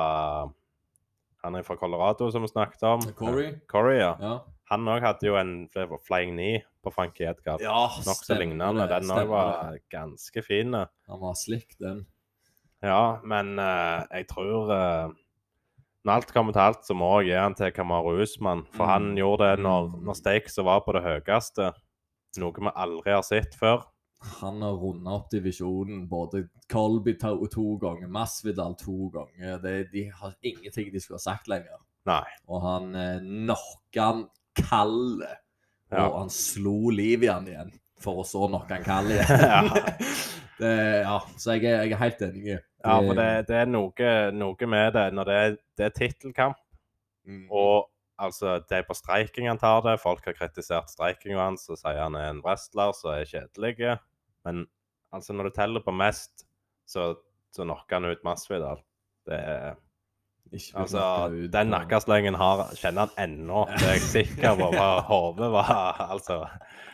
han er fra Colorado, som vi snakket om. Corey? Corey, ja. Ja, Han òg hadde jo en flying knee på Frankie Edgar. ja Nokså lignende. Den òg var ganske fin. Han var slik, den. Ja, men uh, jeg tror uh, Når alt kommer til alt, så må jeg gi han til Kamaru Usman. For han Mm. gjorde det når, Mm. når stakesa var på det høyeste. Noe vi aldri har sett før. Han har runda opp divisjonen. Både Colby to, to ganger, Masvidal to ganger. Det, de har ingenting de skulle ha sagt lenger. Nei. Og han eh, knocka han kald. Og han slo liv i han igjen, for å så noe han Kalle igjen. Det, ja, så jeg er, jeg er helt enig. Ja, for det, det er noe, noe med det. Når det er, det er tittelkamp, Mm. og altså, det er på streiking han tar det. Folk har kritisert streikinga hans og sier han er en wrestler som er kjedelig. Men altså, når du teller på mest, så, så knocker han ut Masvidal. Det er Altså, den nakkeslengen har, kjenner han ennå. Det er jeg sikker på. Hodet var Altså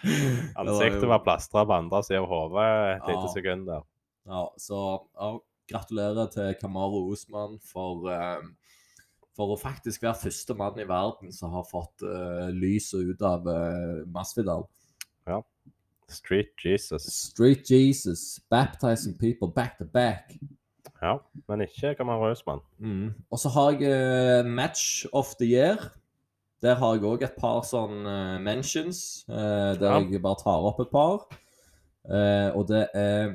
Ansiktet var plastra på andre siden av hodet et lite Ja. sekund der. Ja, så ja, gratulerer til Kamaru Osman for, eh, for å faktisk være første mann i verden som har fått uh, lyset ut av uh, Masvidal. Street Jesus. Street Jesus, baptizing people back to back. Ja, men ikke Kamaru Usman. Mm. Og så har jeg uh, Match of the Year. Der har jeg òg et par sånn uh, mentions, uh, der Ja. jeg bare tar opp et par. Og det er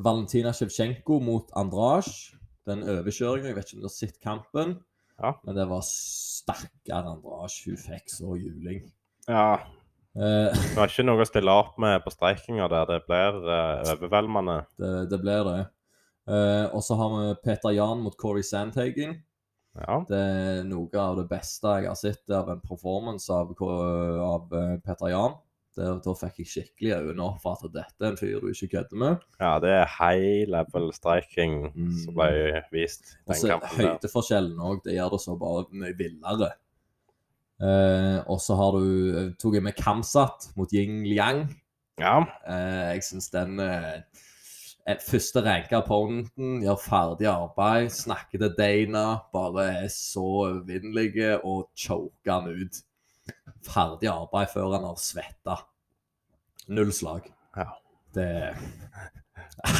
Valentina Shevchenko mot Andrasj. Den overkjøringa. Jeg vet ikke om du har sett kampen, Ja. men det var stakkar Andrasj. Hun fikk så juling. Ja. Det var ikke noe å stille opp med på streikinga der. Det blir overveldende. det, det blir det. Eh, og så har vi Peter Jan mot Corey Sandhagen. Ja. Det er noe av det beste jeg har sett av en performance av, av Peter Jan. Det, da fikk jeg skikkelig øynene opp for at dette er en fyr du ikke kødder med. ja, det er high level striking Mm. som ble vist Og den også, kampen der. høydeforskjellen òg. Det gjør det så bare mye villere. Uh, og så har du eh, tok jeg med Kamsat mot Ying Liang. Ja. Uh, jeg syns den eh, eh, første ranka opponenten gjør ferdig arbeid, snakker til Dana, bare er så overvinnelig og choker han ut. Ferdig arbeid før han har svetta. Null slag. Ja. Det er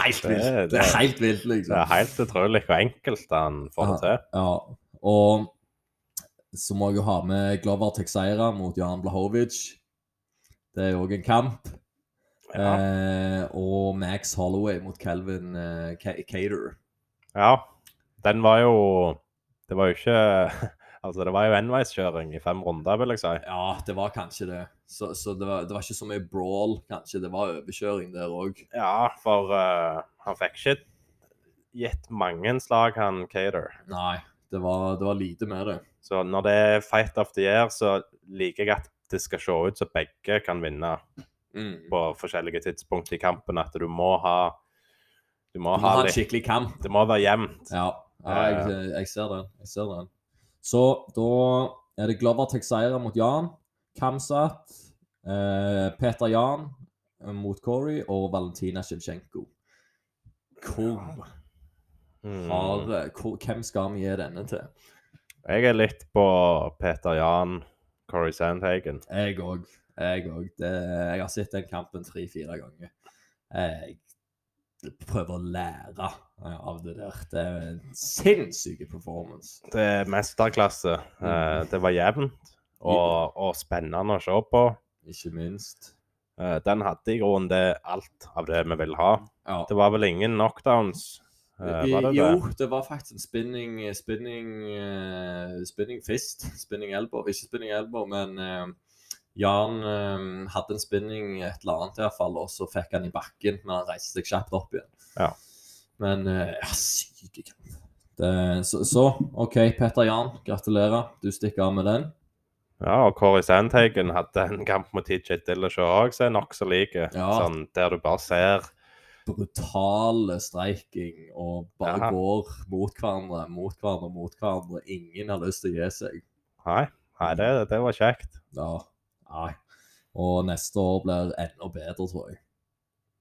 helt vilt. Det det- er helt vilt, liksom. Det er helt utrolig hvor enkelt han får det til. Ja, og så må jeg jo ha med Glover Texeira mot Jan Blahovic. Det er òg en kamp. Ja. Eh, og Max Holloway mot Calvin eh, Cater. ja. Den var jo Det var jo ikke Altså, det var jo enveiskjøring i fem runder, vil jeg si. Ja, det var kanskje det. Så, så det, var, det var ikke så mye brawl, kanskje. Det var overkjøring der òg. Ja, for uh, han fikk ikke gitt mange slag, han Cater. Nei, det var, det var lite med det. Så når det er fight of the year, så liker jeg at det skal se ut som begge kan vinne Mm. på forskjellige tidspunkt i kampen. At du må ha Du må Du må ha ha en skikkelig kamp. Det må være jevnt. Ja, ja jeg, jeg ser den. Jeg ser den. Så da er det Glover Texeira mot Jan. Kamsat. Eh, Peter Jan eh, mot Corey og Valentina Shevchenko. Hvor Mm. har hvor, Hvem skal vi gi denne til? Jeg er litt på Peter Jan, Corey Sandhagen. Jeg òg. Jeg òg. Jeg har sett den kampen tre-fire ganger. Jeg prøver å lære eh, av det der. Det er en sinnssyk performance. Det er mesterklasse. Eh, det var jevnt og, og spennende å se på. Ikke minst. Eh, den hadde i grunnen det alt av det vi vil ha. Ja. Det var vel ingen knockdowns? Var det jo, det? det var faktisk en spinning spinning, spinning fist. Spinning elbow. Ikke spinning elbow, men eh, Jan eh, hadde en spinning et eller annet i hvert fall, og så fikk han i bakken, men han reiste seg kjapt opp igjen. Ja. Men eh, ja, syke kamp. Så, så OK, Petter Jan, gratulerer. Du stikker av med den. Ja, og Kåre Sandhagen hadde en kamp mot TJ Dillashaw òg, som er nokså like. Ja. Sånn, der du bare ser Brutale streiking og bare Aha. går mot hverandre, mot hverandre, mot hverandre. Ingen har lyst til å gi seg. Nei, nei det, det var kjekt. Ja, nei. Og neste år blir enda bedre, tror jeg.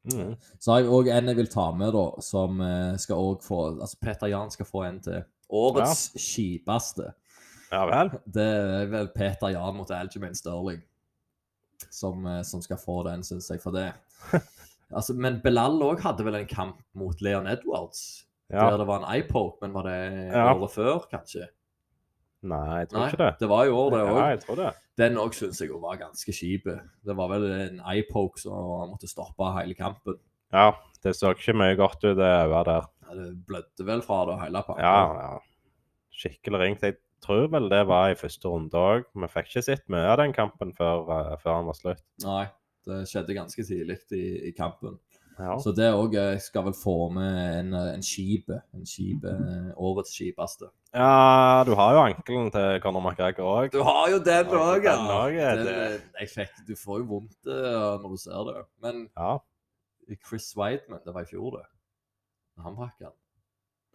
Mm. Så har jeg òg en jeg vil ta med, da, som eh, skal òg få Altså, Peter Jan skal få en til. Årets kjipeste. Ja vel? Det er vel Peter Jan mot Algermain Sterling som, eh, som skal få den, syns jeg, for det. Altså, men Belal òg hadde vel en kamp mot Leon Edwards, Ja. der det var en eye-poke, men var det Ja. året før, kanskje? Nei, jeg tror Nei, ikke det. det var i år, det Ja, òg. jeg tror det. Den òg syns jeg var ganske kjip. Det var vel en eye-poke som måtte stoppe hele kampen. Ja, det så ikke mye godt ut, det øyet der. Ja, Det blødde vel fra det hele pakka. Ja, ja. Skikkelig ringt. Jeg tror vel det var i første runde òg. Vi fikk ikke sett mye av den kampen før, uh, før han var slutt. Nei, det skjedde ganske tidlig i, i kampen. Ja. Så det òg skal vel få med en, en kjip En kjip eh, Årets skipeste. ja, du har jo ankelen til Conor McGregor òg. Du har jo den òg, ja. eh, jeg fikk, du får jo vondt eh, når du ser det. Men Ja. Chris Weidman, det var i fjor, det. Han brakk den.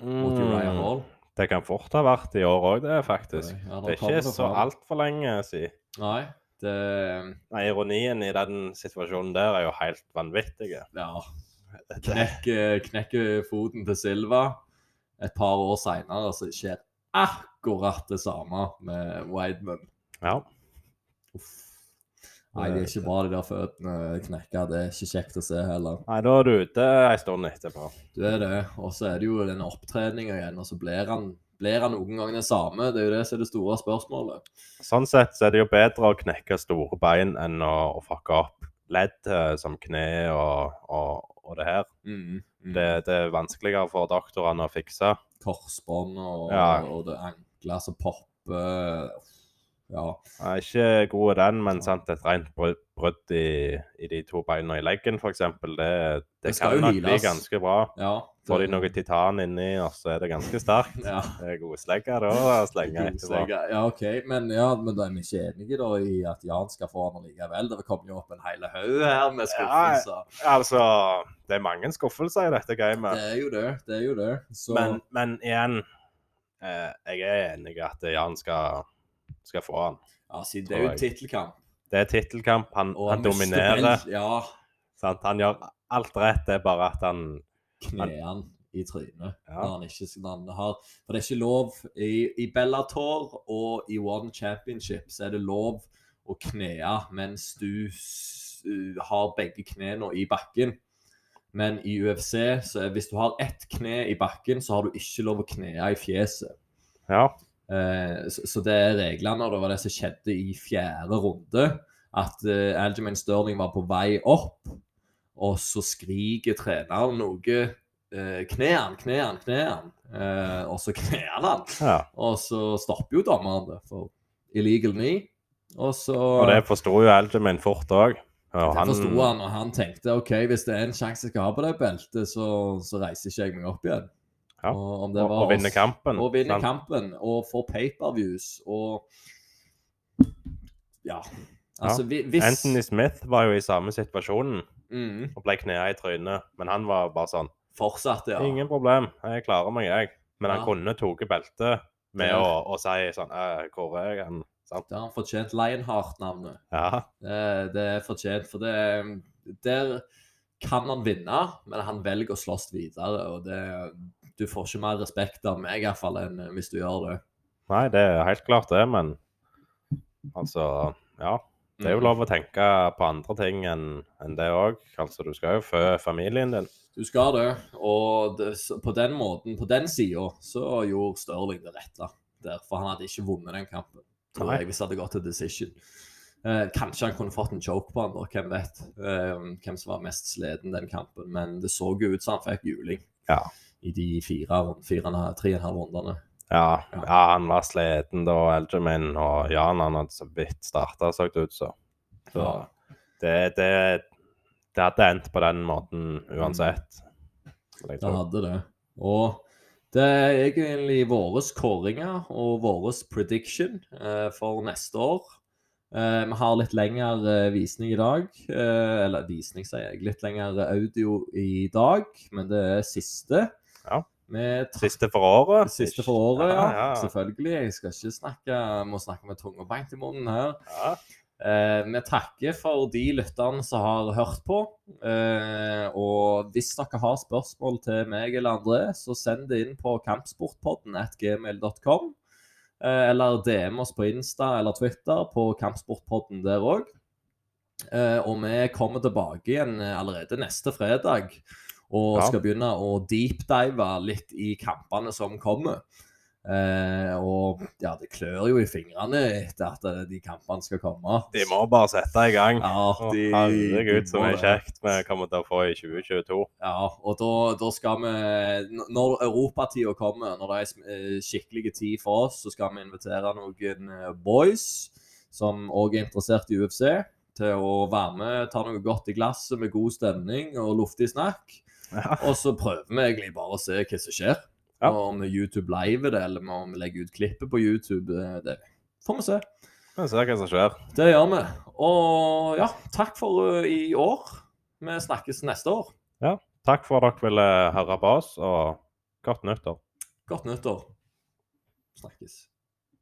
Mot Ryan Mm. Hall. Det kan fort ha vært i år òg, det, faktisk. Ja, Det er ikke så altfor lenge siden. Nei, det Nei, Ironien i den situasjonen der er jo helt vanvittig. Ja. Knekker knekke foten til Silva. Et par år seinere så skjer akkurat det samme med Weidman. Ja. Uff. Nei, det er ikke bra, de der føttene knekka. Det er ikke kjekt å se heller. Nei, da er du ute ei stund etterpå. Du er det. Og så er det jo den opptreninga igjen, og så blir han, blir han noen ganger det samme. Det er jo det som er det store spørsmålet. Sånn sett så er det jo bedre å knekke store bein enn å, å fucke opp ledd eh, som kne og, og, og det her. Mm, mm. Det, det er vanskeligere for doktorene å fikse. Korsbånd og, Ja. og det ankler som popper. Ja. Er ikke god i den, men sant, et rent brudd, i, i de to beina i leggen, f.eks., det, det, Det kan nok bli ganske bra. ja Får de noe titan inni, og så er det ganske sterkt. Ja. Det er gode slegger da slenge etterpå. Ja, OK. Men, ja, men da er vi ikke enige da i at Jan skal få han likevel? Det kommer jo opp en hel haug her med skuffelser. Ja, Altså, det er mange skuffelser i dette gamet. Det er jo det. Det er jo det. Så Men, men igjen, eh, jeg er enig i at Jan skal, skal få han. ja, siden det er jo tittelkamp. Det er tittelkamp, han, Og han dominerer. Ja. Sant? Han gjør alt rett, det er bare at han Knærne i trynet. Ja. Når han ikke når han har For det er ikke lov i, I Bellator og i One Championship så er det lov å knea mens du har begge knærne i bakken. Men i UFC, så er, hvis du har ett kne i bakken, så har du ikke lov å knea i fjeset. Ja. Eh, så, det er reglene, og det var det som skjedde i fjerde runde. At Algemin Algermain Sterling var på vei opp, og så skriker treneren noe eh, kner han. Eh, og så kner han. Ja. Og så stopper jo dommeren det for illegal knee. Og så Og det forsto jo Algemin fort òg. det forsto han, og han tenkte OK, hvis det er en sjanse jeg skal ha på det beltet, så, så reiser ikke jeg meg opp igjen. Ja. Og, om det Og, var og vinne kampen. Og vinne sant? kampen, og få pay-per-views, og Ja. Altså, ja. hvis Anthony Smith var jo i samme situasjonen mm, og ble knea i trynet. Men han var bare sånn Fortsatt, ja. Ingen problem, jeg klarer meg, jeg. Men han Ja. kunne tatt beltet med å, å si sånn «Eh, Hvor er jeg hen? Sant? Det har han fortjent Lionheart-navnet. Ja. Det, det er fortjent, for det Der kan han vinne, men han velger å slåss videre, og det Du får ikke mer respekt av meg, iallfall, enn hvis du gjør det. Nei, det er helt klart det, men altså Ja. Det er jo Mm. lov å tenke på andre ting enn en det òg. Altså, du skal jo fø familien din. Du skal det, og det, på den måten, på den sida, så gjorde Stirling det rette der. For han hadde ikke vunnet den kampen, tror Nei. jeg, hvis det hadde gått til decision. Eh, kanskje han kunne fått en choke på han, da, hvem vet. Eh, hvem som var mest sliten den kampen. Men det så jo ut som han fikk juling Ja. I de fire, tre og en halv rundene. Ja, Ja. ja, han var sliten da, Algermin, og Jan han hadde så vidt starta, så det ut som. Så Ja. det, det, det hadde endt på den måten uansett. Det hadde det. Og det er egentlig våre kåringer og vår prediction eh, for neste år. Eh, vi har litt lengre eh, visning i dag. Eh, eller visning, sier jeg. Litt lengre audio i dag, men det er siste. Ja. Siste for året. Siste for året, ja. ja. Selvfølgelig. Jeg skal ikke snakke må snakke med tunga beint i munnen her. ja. Eh, vi takker for de lytterne som har hørt på. Eh, og hvis dere har spørsmål til meg eller andre, så send det inn på kampsportpodden at gmail.com. Eh, eller DM oss på Insta eller Twitter på Kampsportpodden der òg. Eh, og vi kommer tilbake igjen eh, allerede neste fredag og Ja. skal begynne å deepdive litt i kampene som kommer. Eh, og ja, det klør jo i fingrene etter at eh, de kampene skal komme. De må bare sette i gang. Ja, de, Herregud, så må kjekt vi kommer til å få i 2022. Ja, og da, da skal vi Når europatida kommer, når det er eh, skikkelig tid for oss, så skal vi invitere noen eh, boys som òg er interessert i UFC, til å være med, ta noe godt i glasset med god stemning og luftig snakk. Ja. Og så prøver vi egentlig bare å se hva som skjer. Ja. Og Om YouTube live det, eller om vi legger ut klippet på YouTube, eh, det får vi se. Vi ser hva som skjer. Det gjør vi. Og ja, takk for uh, i år. Vi snakkes neste år. Ja. Takk for at dere ville høre på oss, og godt nyttår. Godt nyttår. Snakkes.